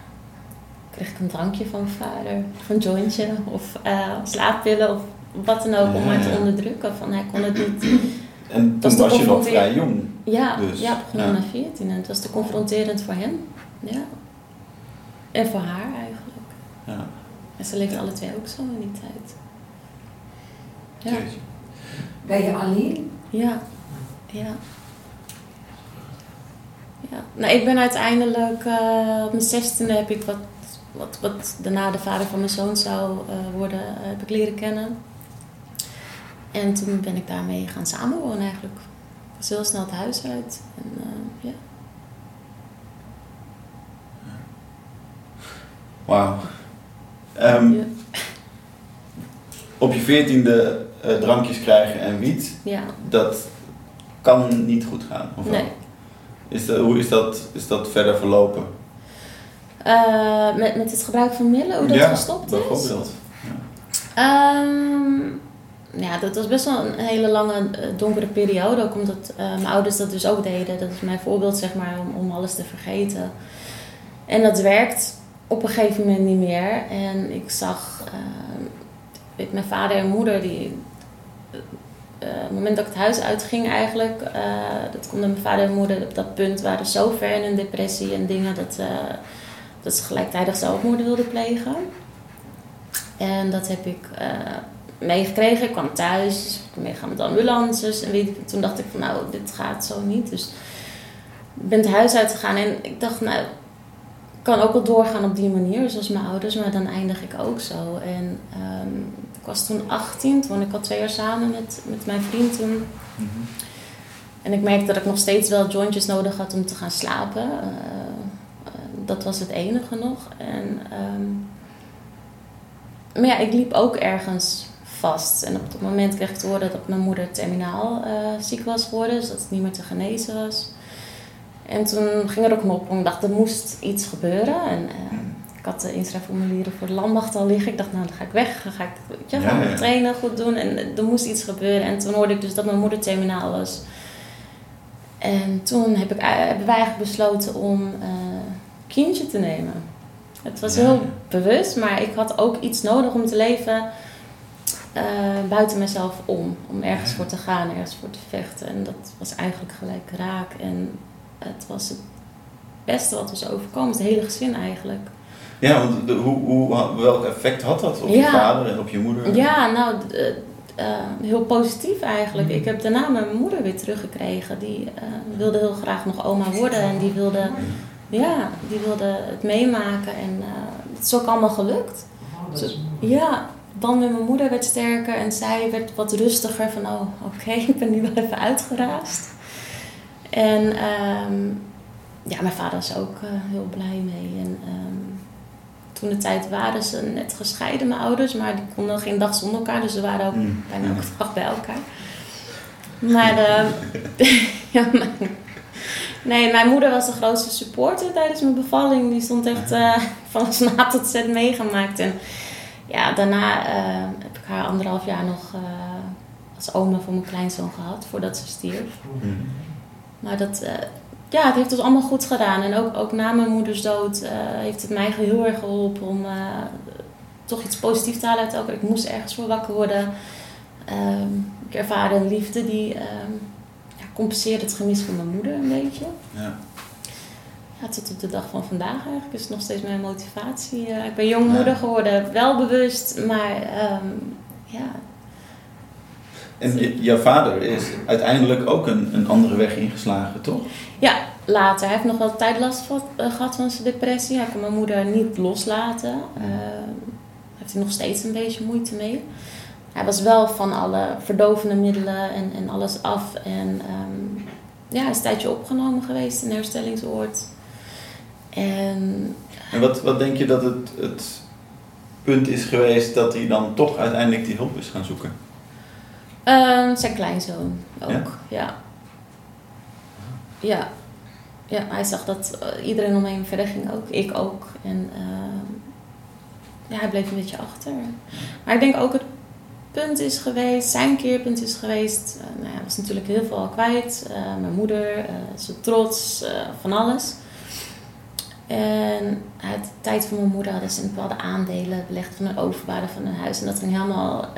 kreeg ik een drankje van mijn vader. Of een jointje, of eh, slaappillen, of wat dan ook, om maar te onderdrukken. Van hij kon het niet. En toen was je nog vrij jong. Ja, Dus, ja begon ja. na 14 en het was te confronterend voor hem. Ja. En voor haar eigenlijk. Ja. En ze leefden alle twee ook zo in die tijd. Ja. Ben je alleen? Ja, ja. Ja, nou ik ben uiteindelijk, eh, op mijn zestiende heb ik wat, wat, wat daarna de vader van mijn zoon zou eh, worden, eh, heb ik leren kennen. En toen ben ik daarmee gaan samenwonen eigenlijk. Ik was heel snel het huis uit. En, eh, ja. Wauw. Ehm, Ja. Op je veertiende eh, drankjes krijgen en wiet, ja, dat kan niet goed gaan. Of nee. Is dat, hoe is dat, is dat verder verlopen? Eh, met, met het gebruik van middelen, hoe dat ja, gestopt is? bijvoorbeeld. Ehm, ja, dat was best wel een hele lange eh, donkere periode. Ook omdat eh, mijn ouders dat dus ook deden. Dat is mijn voorbeeld, zeg maar, om, om alles te vergeten. En dat werkt op een gegeven moment niet meer. En ik zag weet, mijn vader en moeder die. eh, eh, het moment dat ik het huis uitging eigenlijk, eh, dat konden mijn vader en moeder op dat punt waren zo ver in een depressie en dingen dat, eh, dat ze gelijktijdig zelfmoord wilden plegen. En dat heb ik eh, meegekregen. Ik kwam thuis, ik ben meegegaan met ambulances. En weet toen dacht ik van nou, dit gaat zo niet. Dus ik ben het huis uitgegaan en ik dacht nou, ik kan ook wel doorgaan op die manier, zoals mijn ouders. Maar dan eindig ik ook zo. En ehm, ik was toen 18, toen ik al twee jaar samen met, met mijn vriend toen. Mhm. En ik merkte dat ik nog steeds wel jointjes nodig had om te gaan slapen. Eh, eh, dat was het enige nog. En, ehm, maar ja, ik liep ook ergens vast. En op dat moment kreeg ik te horen dat mijn moeder terminaal eh, ziek was geworden. Dus dat het niet meer te genezen was. En toen ging er ook een op. Ik dacht, er moest iets gebeuren. En eh, ik had de inschrijfformulieren voor de landmacht al liggen. Ik dacht, nou, dan ga ik weg. Dan ga ik Ja, gaan ja. trainen, goed doen. En eh, er moest iets gebeuren. En toen hoorde ik dus dat mijn moeder terminaal was. En toen heb ik, hebben wij eigenlijk besloten om kindje te nemen. Het was Ja. heel bewust, maar ik had ook iets nodig om te leven eh, buiten mezelf om. Om ergens Ja. voor te gaan, ergens voor te vechten. En dat was eigenlijk gelijk raak. En het was het beste wat ons overkwam. Het hele gezin eigenlijk. Ja, want de, hoe, hoe, welk effect had dat op je vader en op je moeder? Ja, nou, eh, eh, heel positief eigenlijk. Ik heb daarna mijn moeder weer teruggekregen. Die eh, wilde heel graag nog oma worden en die wilde, ja, die wilde het meemaken. En eh, het is ook allemaal gelukt. Oh, dat is mooi. Ja, dan met mijn moeder werd sterker en zij werd wat rustiger van oh oké, ik ben nu wel even uitgeraasd. En ehm, ja, mijn vader was ook eh, heel blij mee. En ehm, toen de tijd waren ze net gescheiden, mijn ouders, maar die konden geen dag zonder elkaar, dus ze waren ook Mm. bijna elke dag bij elkaar. Maar de, ja, mijn, nee, mijn moeder was de grootste supporter tijdens mijn bevalling. Die stond echt eh, van A tot Z meegemaakt. En ja, daarna eh, heb ik haar anderhalf jaar nog eh, als oma voor mijn kleinzoon gehad, voordat ze stierf. Mm. Maar dat, eh, ja, het heeft ons allemaal goed gedaan. En ook, ook na mijn moeders dood eh, heeft het mij heel erg geholpen om toch iets positiefs te halen uit elkaar. Ik moest ergens voor wakker worden. Ehm, ik ervaarde een liefde die ehm, ja, compenseerde het gemis van mijn moeder een beetje. Ja. Ja, tot op de dag van vandaag eigenlijk is nog steeds mijn motivatie. Eh, ik ben jongmoeder geworden, wel bewust, maar ehm, ja, En je- jouw vader is uiteindelijk ook een, een andere weg ingeslagen, toch? Ja, later. Hij heeft nog wel tijd last van, eh, gehad van zijn depressie. Hij kan mijn moeder niet loslaten. Daar heeft hij nog steeds een beetje moeite mee. Hij was wel van alle verdovende middelen en, en alles af. En ehm, ja, hij is een tijdje opgenomen geweest in een herstellingsoord. En En wat, wat denk je dat het, het punt is geweest dat hij dan toch uiteindelijk die hulp is gaan zoeken? ehm, zijn kleinzoon ook, Ja? ja. Ja. Ja, hij zag dat eh, iedereen om hem verder ging ook. Ik ook. En ehm, ja, hij bleef een beetje achter. Maar ik denk ook het punt is geweest, zijn keerpunt is geweest. eh, nou ja, hij was natuurlijk heel veel al kwijt. Eh, mijn moeder, zijn trots, van alles. En uit de tijd van mijn moeder hadden ze een bepaalde aandelen belegd van een overwaarde van een huis. En dat ging helemaal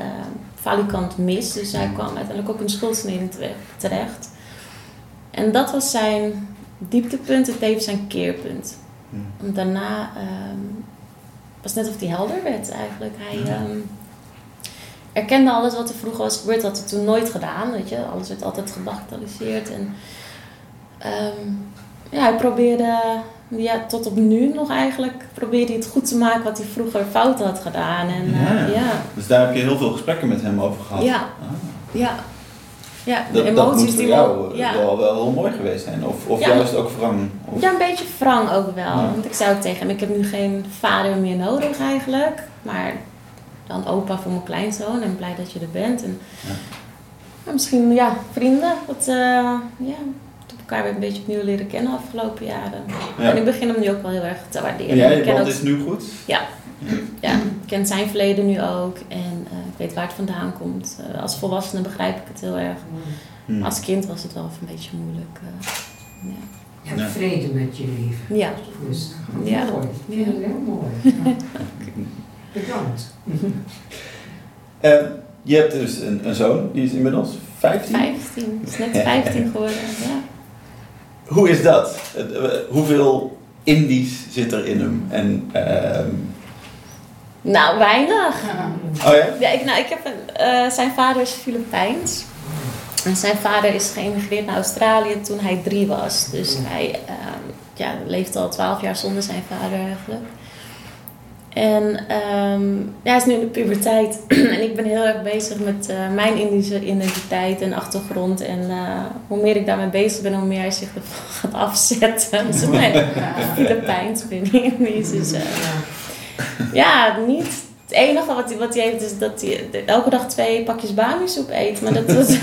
falikant mis. Dus hij kwam uiteindelijk ook in de schuldsneding terecht-. En dat was zijn dieptepunt, het tevens zijn keerpunt. Hm. Want daarna ehm, was het net of hij helder werd eigenlijk. Hij ehm, erkende alles wat er vroeger was gebeurd, had hij toen nooit gedaan. Weet je? Alles werd altijd gebagatelliseerd. En ja, hij probeerde, ja, tot op nu nog eigenlijk, probeerde hij het goed te maken wat hij vroeger fout had gedaan. En, eh, Ja. ja. Dus daar heb je heel veel gesprekken met hem over gehad. Ja. Ah. Ja. Ja, de Dat, emoties die jou we- ja. wel, wel heel mooi geweest zijn. Of, of Ja. juist ook wrang. Of, Ja, een beetje wrang ook wel. Ja. Want ik zei ook tegen hem, ik heb nu geen vader meer nodig eigenlijk. Maar dan opa voor mijn kleinzoon en blij dat je er bent. En misschien, ja, vrienden. Dat, eh, ja, elkaar weer een beetje opnieuw leren kennen de afgelopen jaren. Ja. En ik begin hem nu ook wel heel erg te waarderen. En jij, ik ken band is nu goed? ja, ik ken zijn verleden nu ook. En eh, ik weet waar het vandaan komt. Eh, als volwassene begrijp ik het heel erg. Hm. Als kind was het wel even een beetje moeilijk. eh, ja. Je hebt Ja. vrede met je leven. Ja. Dus, Ja. Mooi. Ik vind Ja. het heel mooi. Ja. Bedankt. Je hebt dus een, een zoon, die is inmiddels 15. 15. Het is net 15 geworden. Ja. Hoe is dat? Eh, hoeveel Indisch zit er in hem? En, ehm, Nou, weinig. oh ja? Ja, ik, nou, ik heb een, eh, zijn vader is Filipijns. En zijn vader is geëmigreerd naar Australië toen hij drie was. Dus hij ehm, ja, leeft al twaalf jaar zonder zijn vader eigenlijk. En ehm, ja, hij is nu in de puberteit. en ik ben heel erg bezig met eh, mijn Indische identiteit en achtergrond. En eh, hoe meer ik daarmee bezig ben, hoe meer hij zich ervan gaat afzetten. Dus nee, Filipijns, ik ben Indisch. Dus, eh, ja, niet. Het enige wat hij, wat hij heeft is dat hij elke dag twee pakjes bami-soep eet. Maar dat, dat,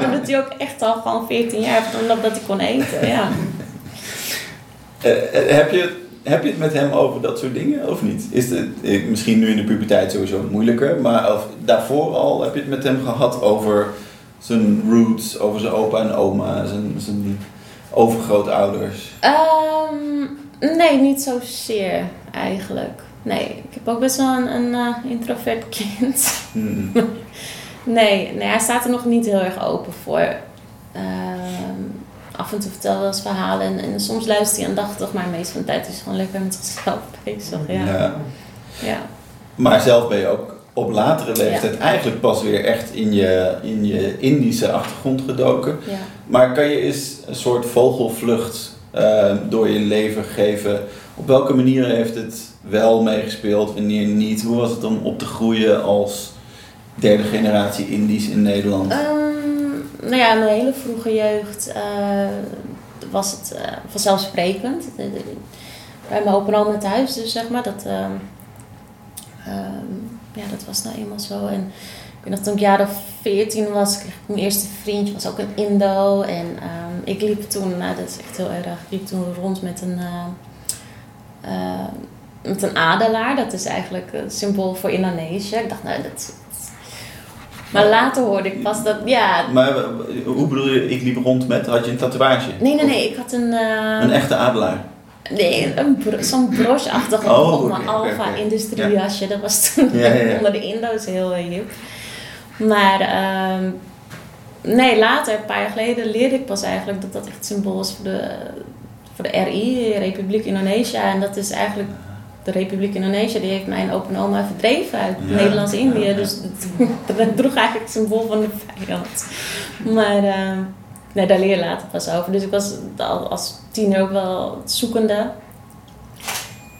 dat, doet hij ook echt al gewoon 14 jaar, omdat dat hij kon eten. Ja. Heb, je, heb je het met hem over dat soort dingen of niet? Is het misschien nu in de puberteit sowieso moeilijker, maar of, daarvoor al heb je het met hem gehad over zijn roots, over zijn opa en oma, zijn, zijn overgrootouders? Ehm, nee, niet zozeer eigenlijk. Nee, ik heb ook best wel een, een eh, introvert kind. Hmm. Nee, nee, hij staat er nog niet heel erg open voor. Ehm, af en toe vertel wel eens verhalen en, en soms luistert hij aandachtig, maar de meeste van de tijd is gewoon lekker met zichzelf bezig. Ja. Ja. ja. Maar zelf ben je ook op latere leeftijd eigenlijk pas weer echt in je, in je Indische achtergrond gedoken. Ja. Maar kan je eens een soort vogelvlucht eh, door je leven geven? Op welke manier heeft het wel meegespeeld, wanneer niet? Hoe was het om op te groeien als derde generatie Indisch in Nederland? Ehm, nou ja, mijn hele vroege jeugd eh, was het eh, vanzelfsprekend. Bij mijn opa en oma thuis dus, zeg maar. Dat, ehm, ehm, ja, dat was nou eenmaal zo. En ik weet nog, toen ik jaar of 14 was, kreeg ik mijn eerste vriendje. was ook een Indo. En ehm, ik liep toen, nou dat is echt heel erg, liep toen rond met een... eh, met een adelaar, dat is eigenlijk een symbool voor Indonesië. Ik dacht, nou, dat. Maar later hoorde ik pas dat, ja. Maar eh, hoe bedoel je, ik liep rond met, had je een tatoeage? Nee, nee, nee, ik had een. eh, Een echte adelaar? Nee, een bro- zo'n broche-achtig Oh, op mijn alfa industriejasje. Dat was toen Ja, ja, ja. onder de Indo's heel eh, hip. Maar ehm, nee, later, een paar jaar geleden, leerde ik pas eigenlijk dat dat echt symbool is voor de, voor de RI, Republiek Indonesië. En dat is eigenlijk de Republiek Indonesië, die heeft mijn opa en oma verdreven uit Ja. Nederlands-Indië. Ja. Dus dat, dat droeg eigenlijk het symbool van de vijand. Maar ehm, nee, daar leer je later pas over. Dus ik was al als tiener ook wel zoekende.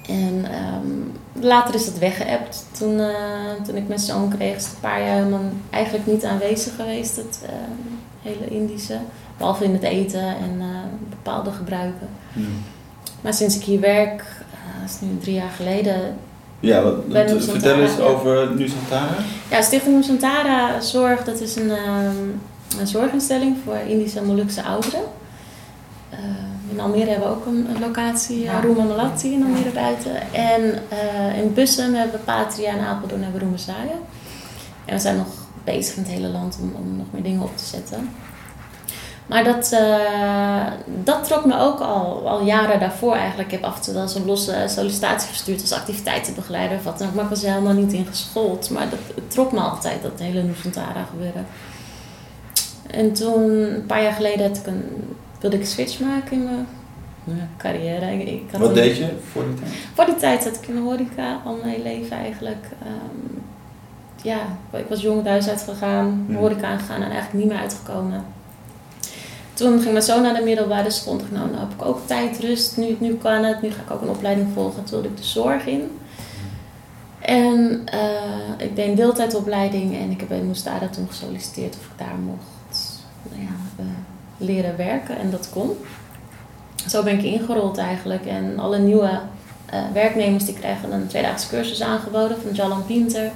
En ehm, later is dat weggeëpt. Toen, eh, toen ik mijn zoon kreeg, is het een paar jaar helemaal eigenlijk niet aanwezig geweest. Het ehm, hele Indische. Behalve in het eten en eh, bepaalde gebruiken. Hmm. Maar sinds ik hier werk, dat is nu drie jaar geleden. Ja, wat, vertel eens ja. over Nusantara. Ja, Stichting Nusantara Zorg, dat is een, ehm, een zorginstelling voor Indische en Molukse ouderen. Eh, in Almere hebben we ook een, een locatie, Ja. ja. Roema Malati in Almere buiten. En eh, in Bussum hebben we Patria en Apeldoorn hebben we Roemezaaien. En we zijn nog bezig in het hele land om, om nog meer dingen op te zetten. Maar dat, eh, dat trok me ook al, al jaren daarvoor eigenlijk. Ik heb af en toe wel een losse sollicitatie gestuurd als activiteitenbegeleider of wat dan ook. Maar ik was er helemaal niet in geschoold. Maar dat, het trok me altijd, dat hele Nusantara gebeuren. En toen, een paar jaar geleden, had ik een, wilde ik een switch maken in mijn ja, carrière. Ik, ik had Wat deed je voor die tijd? voor die tijd zat ik in de horeca al mijn leven eigenlijk. Ehm, ja, ik was jong het huis uitgegaan, Hmm. horeca aangegaan en eigenlijk niet meer uitgekomen. Toen ging mijn zoon naar de middelbare school. Dacht nou, nou heb ik ook tijd, rust. Nu, nu kan het. Nu ga ik ook een opleiding volgen. Toen wilde ik de zorg in. En eh, ik deed een deeltijdopleiding en ik heb bij Moestada toen gesolliciteerd of ik daar mocht nou ja, eh, leren werken. En dat kon. Zo ben ik ingerold eigenlijk. En alle nieuwe eh, werknemers die krijgen een tweedaagse cursus aangeboden van Jalan Pinter.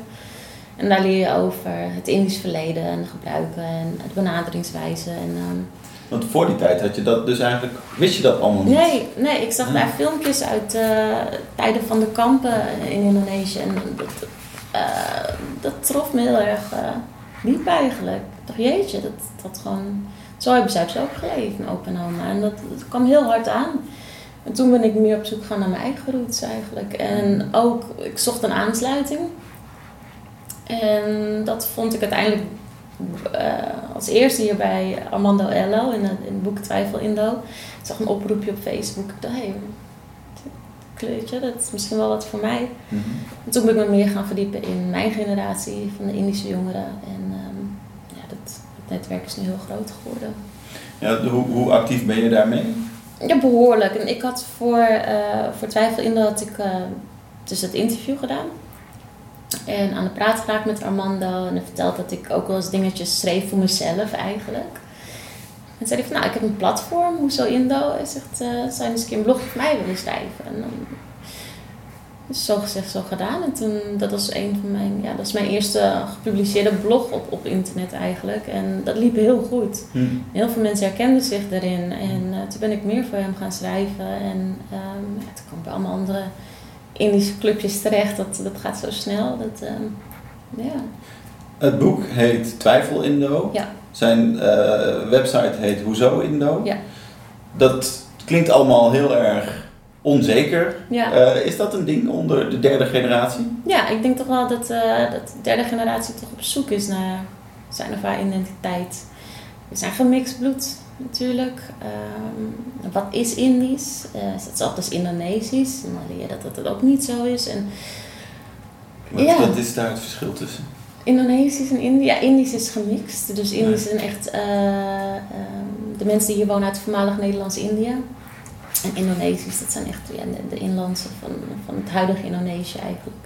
En daar leer je over het Indisch verleden en gebruiken en de benaderingswijze. En, ehm, Want voor die tijd had je dat dus eigenlijk, wist je dat allemaal niet? nee, nee, ik zag Ja. daar filmpjes uit eh, tijden van de kampen in Indonesië. En dat, eh, dat trof me heel erg eh, diep eigenlijk. Ik dacht, jeetje, dat, dat gewoon... Zo hebben zij dus ook geleefd, mijn opa en oma. En dat, dat kwam heel hard aan. En toen ben ik meer op zoek gegaan naar mijn eigen roots eigenlijk. En ook, ik zocht een aansluiting. En dat vond ik uiteindelijk eh, als eerste hier bij Armando Ello in het, in het boek Twijfel Indo. Ik zag een oproepje op Facebook. Ik dacht, hé, hey, kleurtje, dat is misschien wel wat voor mij. Mhm. En toen ben ik me meer gaan verdiepen in mijn generatie van de Indische jongeren. En ehm, ja, dat, dat netwerk is nu heel groot geworden. Ja, hoe, hoe actief ben je daarmee? Ja, behoorlijk. En ik had voor, eh, voor Twijfel Indo had ik eh, dus het interview gedaan. En aan de praat geraakt met Armando. En hij vertelde dat ik ook wel eens dingetjes schreef voor mezelf eigenlijk. En zei hij van, nou, ik heb een platform, Hoezo Indo. Hij zegt, eh zou je eens een keer een blog voor mij willen schrijven? En dan is zo gezegd, zo gedaan. En toen, dat was een van mijn, ja, dat is mijn eerste gepubliceerde blog op, op internet eigenlijk. En dat liep heel goed. Mhm. Heel veel mensen herkenden zich daarin. En eh, toen ben ik meer voor hem gaan schrijven. En ja, toen kwam bij allemaal andere Indische clubjes terecht. Dat, dat gaat zo snel. Dat, ehm, ja. Het boek heet Twijfel Indo. Ja. Zijn eh, website heet Hoezo Indo. Ja. Dat klinkt allemaal heel erg onzeker. Ja. Eh, is dat een ding onder de derde generatie? ja, ik denk toch wel dat, eh, dat de derde generatie toch op zoek is naar zijn of haar identiteit. We zijn gemixt bloed natuurlijk. Ehm, wat is Indisch? Eh, is als Indonesisch? Dan leer je dat dat het ook niet zo is. En Wat, Ja. wat is daar het verschil tussen? Indonesisch en Indië. Ja, Indisch is gemixt. Dus Indisch zijn echt eh, ehm, de mensen die hier wonen uit voormalig Nederlands-Indië. En Indonesisch, dat zijn echt ja, de, de inlandse van, van het huidige Indonesië eigenlijk.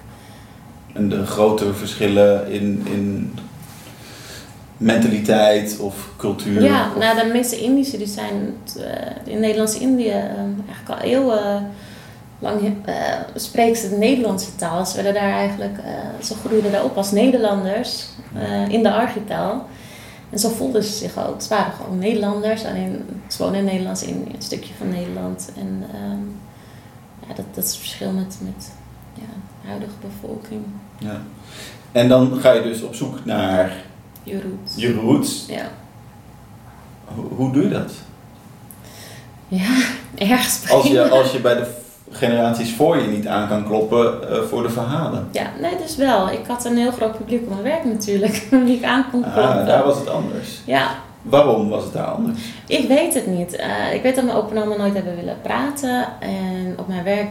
En de grote verschillen in, in mentaliteit of cultuur? Ja, of- nou de meeste Indische die zijn eh, in Nederlands-Indië eh, eigenlijk al eeuwen lang eh spreken ze de Nederlandse taal. Ze werden daar eigenlijk, eh, ze groeiden daar op als Nederlanders in de archipel. En zo voelden ze zich ook. Ze waren gewoon Nederlanders, alleen ze wonen in Nederlands-Indië, een stukje van Nederland. En ehm, ja, dat, dat is het verschil met, met ja, de huidige bevolking. Ja. En dan ga je dus op zoek naar Je roots. je roots. Ja. Hoe, hoe doe je dat? ja, ergens Als je, als je bij de generaties voor je niet aan kan kloppen eh, voor de verhalen. Ja, nee, dus wel. Ik had een heel groot publiek op mijn werk natuurlijk, die ik aan kon kloppen. Ah, daar was het anders. Ja, Waarom was het daar anders? ik weet het niet. Eh, ik weet dat mijn opa en nooit hebben willen praten. En op mijn werk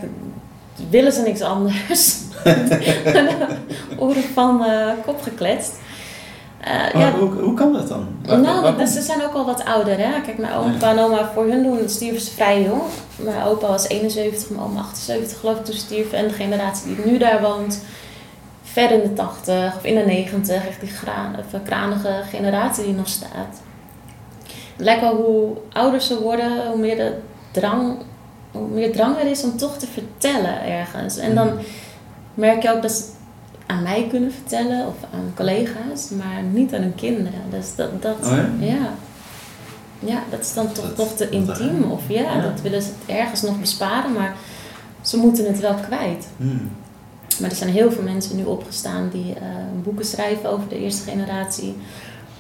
willen ze niks anders. Oren van mijn kop gekletst. Eh, ja, hoe, hoe kan dat dan? Waar- nou, waarom? ze zijn ook al wat ouder, hè. Kijk, mijn opa en oma, voor hun doen stierven ze vrij jong. Mijn opa was 71, mijn oma 78 geloof ik toen ze stierven. En de generatie die nu daar woont, ver in de 80 of in de 90, echt die graan, of eh, kranige generatie die nog staat. Het lijkt wel hoe ouder ze worden, hoe meer de drang, hoe meer drang er is om toch te vertellen ergens. En dan merk je ook dat ze aan mij kunnen vertellen of aan collega's, maar niet aan hun kinderen. Dus dat, dat Oh ja? ja. Ja, dat is dan toch te intiem. Of ja, Ja. dat willen ze ergens nog besparen, maar ze moeten het wel kwijt. Hmm. Maar er zijn heel veel mensen nu opgestaan die eh, boeken schrijven over de eerste generatie.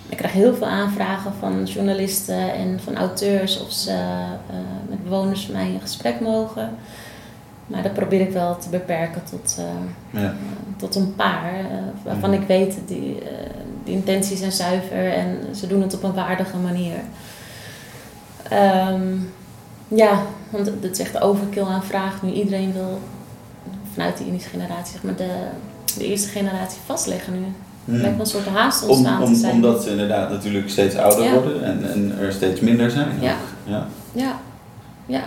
Ik krijg heel veel aanvragen van journalisten en van auteurs of ze eh, met bewoners van mij in gesprek mogen. Maar dat probeer ik wel te beperken tot, eh, Ja. eh, tot een paar. eh, waarvan Mhm. ik weet, die, die intenties zijn zuiver en ze doen het op een waardige manier. Ehm, ja, want het is echt overkill aan vragen nu. Iedereen wil vanuit de Indische generatie, zeg maar, de, de eerste generatie vastleggen nu. Hmm. Er lijkt wel een soort haast ontstaan om, te zijn. omdat ze inderdaad natuurlijk steeds ouder Ja. worden en, en er steeds minder zijn. Ja. Ja, ja.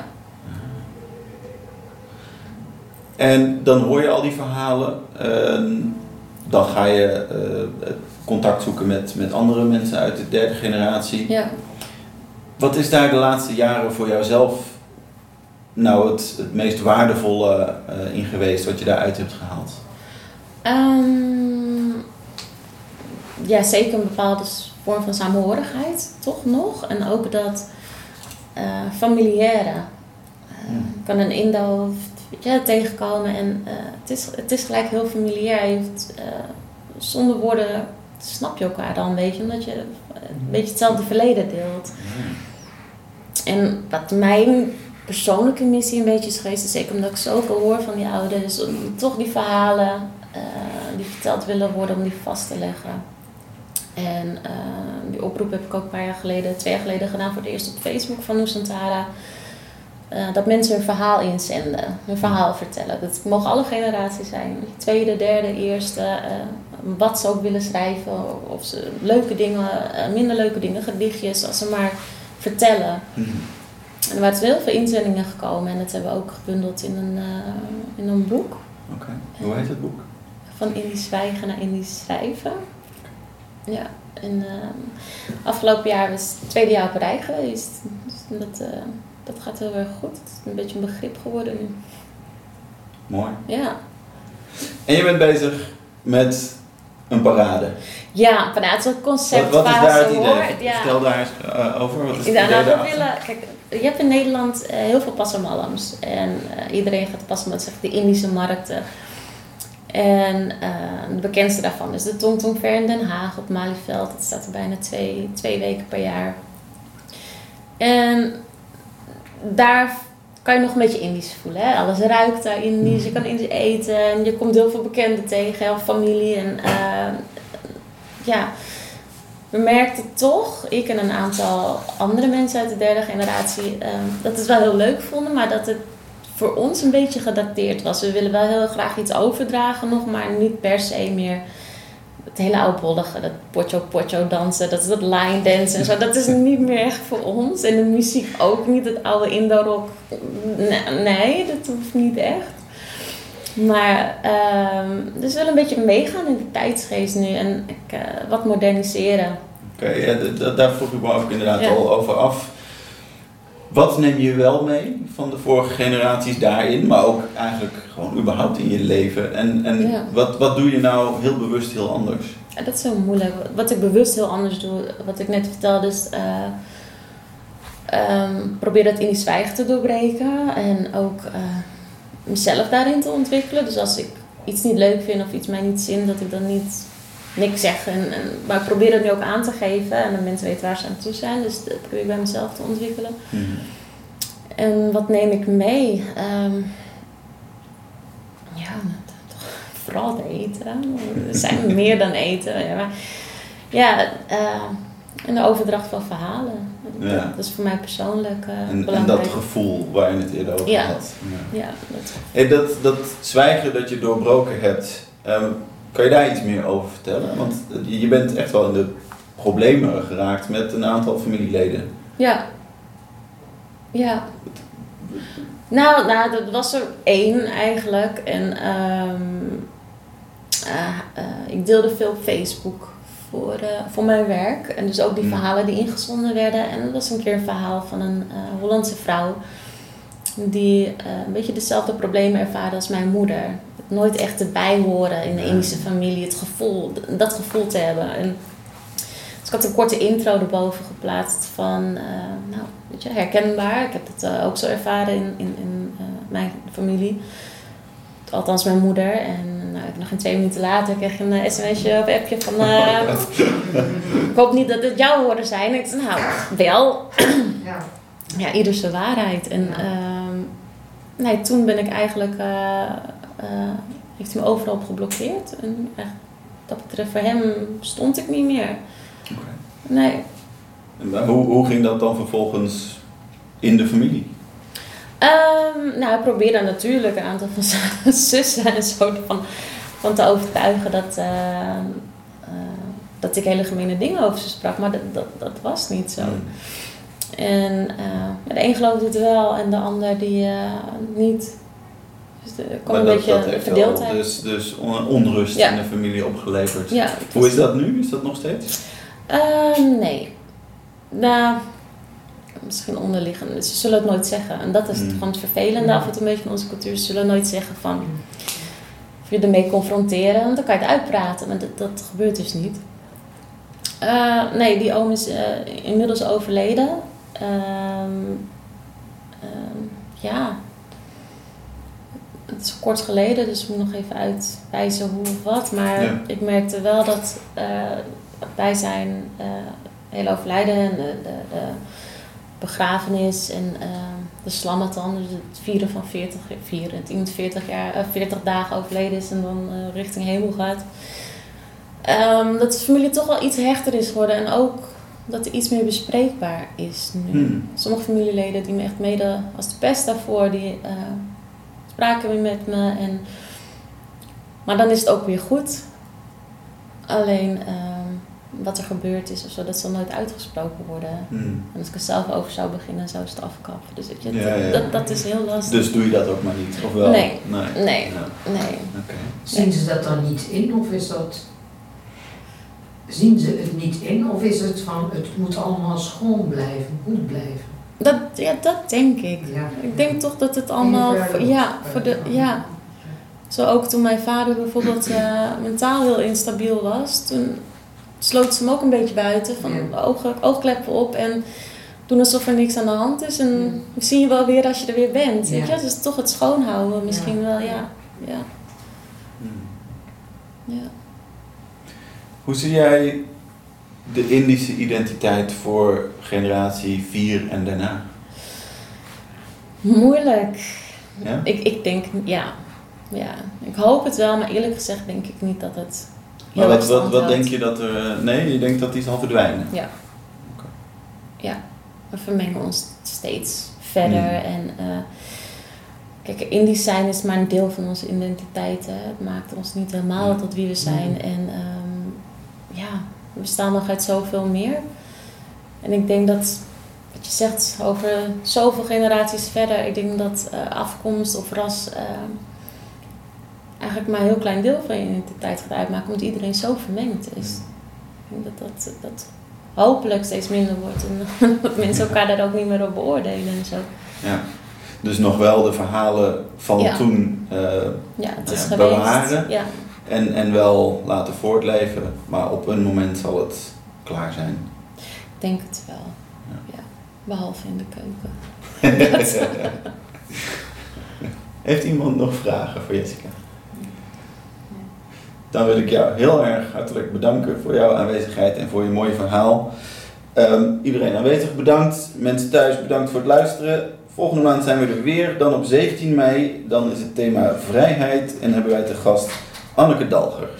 En dan hoor je al die verhalen. en dan ga je eh, contact zoeken met, met andere mensen uit de derde generatie. ja. Wat is daar de laatste jaren voor jouzelf nou het, het meest waardevolle eh, in geweest wat je daaruit hebt gehaald? Ehm, ja, zeker een bepaalde vorm van samenhorigheid, toch nog. En ook dat eh, familiaire. Hmm. kan een Indo weet je, tegenkomen en eh, het, is, het is gelijk heel familiair. Je hoeft, eh, zonder woorden snap je elkaar dan een beetje, omdat je een beetje hetzelfde verleden deelt. En wat mijn persoonlijke missie een beetje is geweest, is zeker omdat ik zoveel hoor van die ouders, om toch die verhalen eh, die verteld willen worden, om die vast te leggen. En die oproep heb ik ook een paar jaar geleden, twee jaar geleden gedaan voor het eerst op Facebook van Nusantara. Eh, dat mensen hun verhaal inzenden, hun verhaal vertellen. Dat mogen alle generaties zijn. Tweede, derde, eerste. eh, wat ze ook willen schrijven. Of ze leuke dingen, eh, minder leuke dingen, gedichtjes. Als ze maar vertellen. Mhm. En er waren heel veel inzendingen gekomen. En dat hebben we ook gebundeld in een, in een boek. Oké, hoe heet het boek? Van Indisch zwijgen naar Indisch schrijven. Ja, en eh, afgelopen jaar was het tweede jaar op rij geweest. Dus dat, dat gaat heel erg goed. Het is een beetje een begrip geworden nu. Mooi. Ja, En je bent bezig met een parade. ja het is een concept wat is daar het idee? hoor. van? Ja. Vertel daar eens eh, over. Wat is het Ja, idee nou, we willen, kijk, je hebt in Nederland eh, heel veel passamalams. En eh, iedereen gaat passamalams, zeg de Indische markten. En de bekendste daarvan is de Tong Tong Fair in Den Haag op Malieveld. Dat staat er bijna twee, twee weken per jaar. En daar kan je nog een beetje Indisch voelen. Hè? Alles ruikt daar Indisch, je kan Indisch eten. En je komt heel veel bekenden tegen, familie. En eh, ja, we merkten toch, ik en een aantal andere mensen uit de derde generatie, eh, dat het wel heel leuk vonden, maar dat het voor ons een beetje gedateerd was. We willen wel heel graag iets overdragen nog, maar niet per se meer het hele oudbollige, dat potjo dansen, dat is dat line dance en zo. Dat is niet meer echt voor ons. En de muziek ook niet, het oude Indo rock. Nee, dat hoeft niet echt. Maar ehm dus wel een beetje meegaan in de tijdsgeest nu en ik, eh, wat moderniseren. Oké, ja, d- daar vroeg ik me ook inderdaad Ja. al over af. Wat neem je wel mee van de vorige generaties daarin, maar ook eigenlijk gewoon überhaupt in je leven? En, en Ja. wat, wat doe je nou heel bewust heel anders? Ja, dat is zo moeilijk. Wat ik bewust heel anders doe, wat ik net vertelde, is eh, ehm, probeer dat in die zwijgen te doorbreken en ook eh, mezelf daarin te ontwikkelen. Dus als ik iets niet leuk vind of iets mij niet zint, dat ik dan niet niks zeg. En, en, maar ik probeer het nu ook aan te geven en de mensen weten waar ze aan toe zijn. Dus dat probeer ik bij mezelf te ontwikkelen. En wat neem ik mee? Ehm, ja, toch vooral het eten. Er zijn meer dan eten. Ja, maar, ja eh, en de overdracht van verhalen. Ja. Dat is voor mij persoonlijk eh, En, en belangrijk. dat gevoel waar je het eerder over Ja. had. Ja. Ja, dat, dat, dat zwijgen dat je doorbroken hebt, ehm, kan je daar iets meer over vertellen? Want je bent echt wel in de problemen geraakt met een aantal familieleden. ja. Ja. Nou, nou, dat was er één eigenlijk. En ehm, eh, eh, ik deelde veel Facebook voor, eh, voor mijn werk. En dus ook die Hmm. verhalen die ingezonden werden. En dat was een keer een verhaal van een Hollandse vrouw. Die een beetje dezelfde problemen ervaarde als mijn moeder. Nooit echt erbij horen in de. Indische familie. Het gevoel, dat gevoel te hebben. En, dus ik had een korte intro erboven geplaatst van, eh, nou, weet je, herkenbaar. Ik heb het eh, ook zo ervaren in, in, in eh, mijn familie. Althans, mijn moeder. En nou, ik nog een twee minuten later kreeg ik een sms'je of appje van... ik hoop niet dat het jouw woorden zijn. Ik zei, nou, wel. Ja. Ja, ieder zijn waarheid. En Ja. ehm, nee, toen ben ik eigenlijk... eh, heeft hij me overal op geblokkeerd. En echt, dat betreft, voor hem stond ik niet meer. Nee. En Hoe, hoe ging dat dan vervolgens in de familie? Ehm, nou, ik probeerde natuurlijk een aantal van zijn zussen en zo van, van te overtuigen dat, eh, eh, dat ik hele gemene dingen over ze sprak. Maar dat, dat, dat was niet zo. Hmm. En de een geloofde het wel en de ander die niet. Dus er Maar een dat, beetje dat heeft wel verdeeldheid. dus, dus on- onrust Ja. in de familie opgeleverd. Ja, Hoe is dat nu? Is dat nog steeds? Ehm, nee. Nou, misschien onderliggend. Ze zullen het nooit zeggen. En dat is het, Mm. gewoon het vervelende af en toe een beetje van onze cultuur. Ze zullen nooit zeggen van... Of je ermee confronteren, want dan kan je het uitpraten. Maar dat, dat gebeurt dus niet. Eh, nee, die oom is eh, inmiddels overleden. Ehm, ehm, ja. Het is kort geleden, dus ik moet nog even uitwijzen hoe of wat. Maar Ja. ik merkte wel dat eh, bij zijn eh hele overlijden en de, de, de begrafenis en eh, de slammatan, dus het vieren van 40, vieren, dat iemand 40, jaar, eh, 40 dagen overleden is en dan richting hemel gaat. Ehm, dat de familie toch wel iets hechter is geworden en ook dat er iets meer bespreekbaar is nu. Hmm. Sommige familieleden die me echt mede als de pest daarvoor, die spraken weer met me. En, maar dan is het ook weer goed. Alleen ehm, wat er gebeurd is of zo, dat zal nooit uitgesproken worden. Hmm. En als ik er zelf over zou beginnen, zou ze het afkappen. Dus weet je, Ja, ja. Dat, dat is heel lastig. Dus doe je dat ook maar niet? Of wel? Nee. Nee. Nee, Ja, nee. Oké. Zien ze dat dan niet in of is dat... Zien ze het niet in of is het van het moet allemaal schoon blijven, goed blijven? Dat, ja, dat denk ik. Ja. Ik denk toch dat het allemaal... voor- ja, voor de, ja, Zo ook toen mijn vader bijvoorbeeld eh, mentaal heel instabiel was. Toen sloot ze hem ook een beetje buiten. Van Ja. ogen, oogkleppen op en doen alsof er niks aan de hand is. En we zien je wel weer als je er weer bent. Weet je? Dus toch het schoonhouden misschien Ja. wel, ja. ja. Hmm. ja. Hoe zie jij de Indische identiteit voor generatie 4 en daarna? Moeilijk. Ja? Ik, ik denk, ja. ja. Ik hoop het wel, maar eerlijk gezegd denk ik niet dat het Maar wat, wat, wat denk je dat er... Nee, je denkt dat die zal verdwijnen? Ja. Oké. Ja, we vermengen ons steeds verder. Hmm. En eh, Kijk, Indisch zijn is maar een deel van onze identiteit. Hè. Het maakt ons niet helemaal tot wie we zijn. En ehm, ja, we bestaan nog uit zoveel meer. En ik denk dat, wat je zegt, over zoveel generaties verder, ik denk dat eh, afkomst of ras ehm, eigenlijk maar een heel klein deel van je identiteit gaat uitmaken, omdat iedereen zo vermengd is. Ik denk dat dat, dat hopelijk steeds minder wordt en dat mensen elkaar daar ook niet meer op beoordelen en zo. Ja. Dus nog wel de verhalen van Ja. toen eh, Ja, het is bewaren. Ja, en, en wel laten voortleven, maar op een moment zal het klaar zijn. ik denk het wel. Ja. Ja. Behalve in de keuken. Heeft iemand nog vragen voor Jessica? Dan wil ik jou heel erg hartelijk bedanken voor jouw aanwezigheid en voor je mooie verhaal. Ehm, iedereen aanwezig bedankt. Mensen thuis bedankt voor het luisteren. Volgende maand zijn we er weer, dan op 17 mei. Dan is het thema vrijheid en hebben wij te gast Anneke Dalger.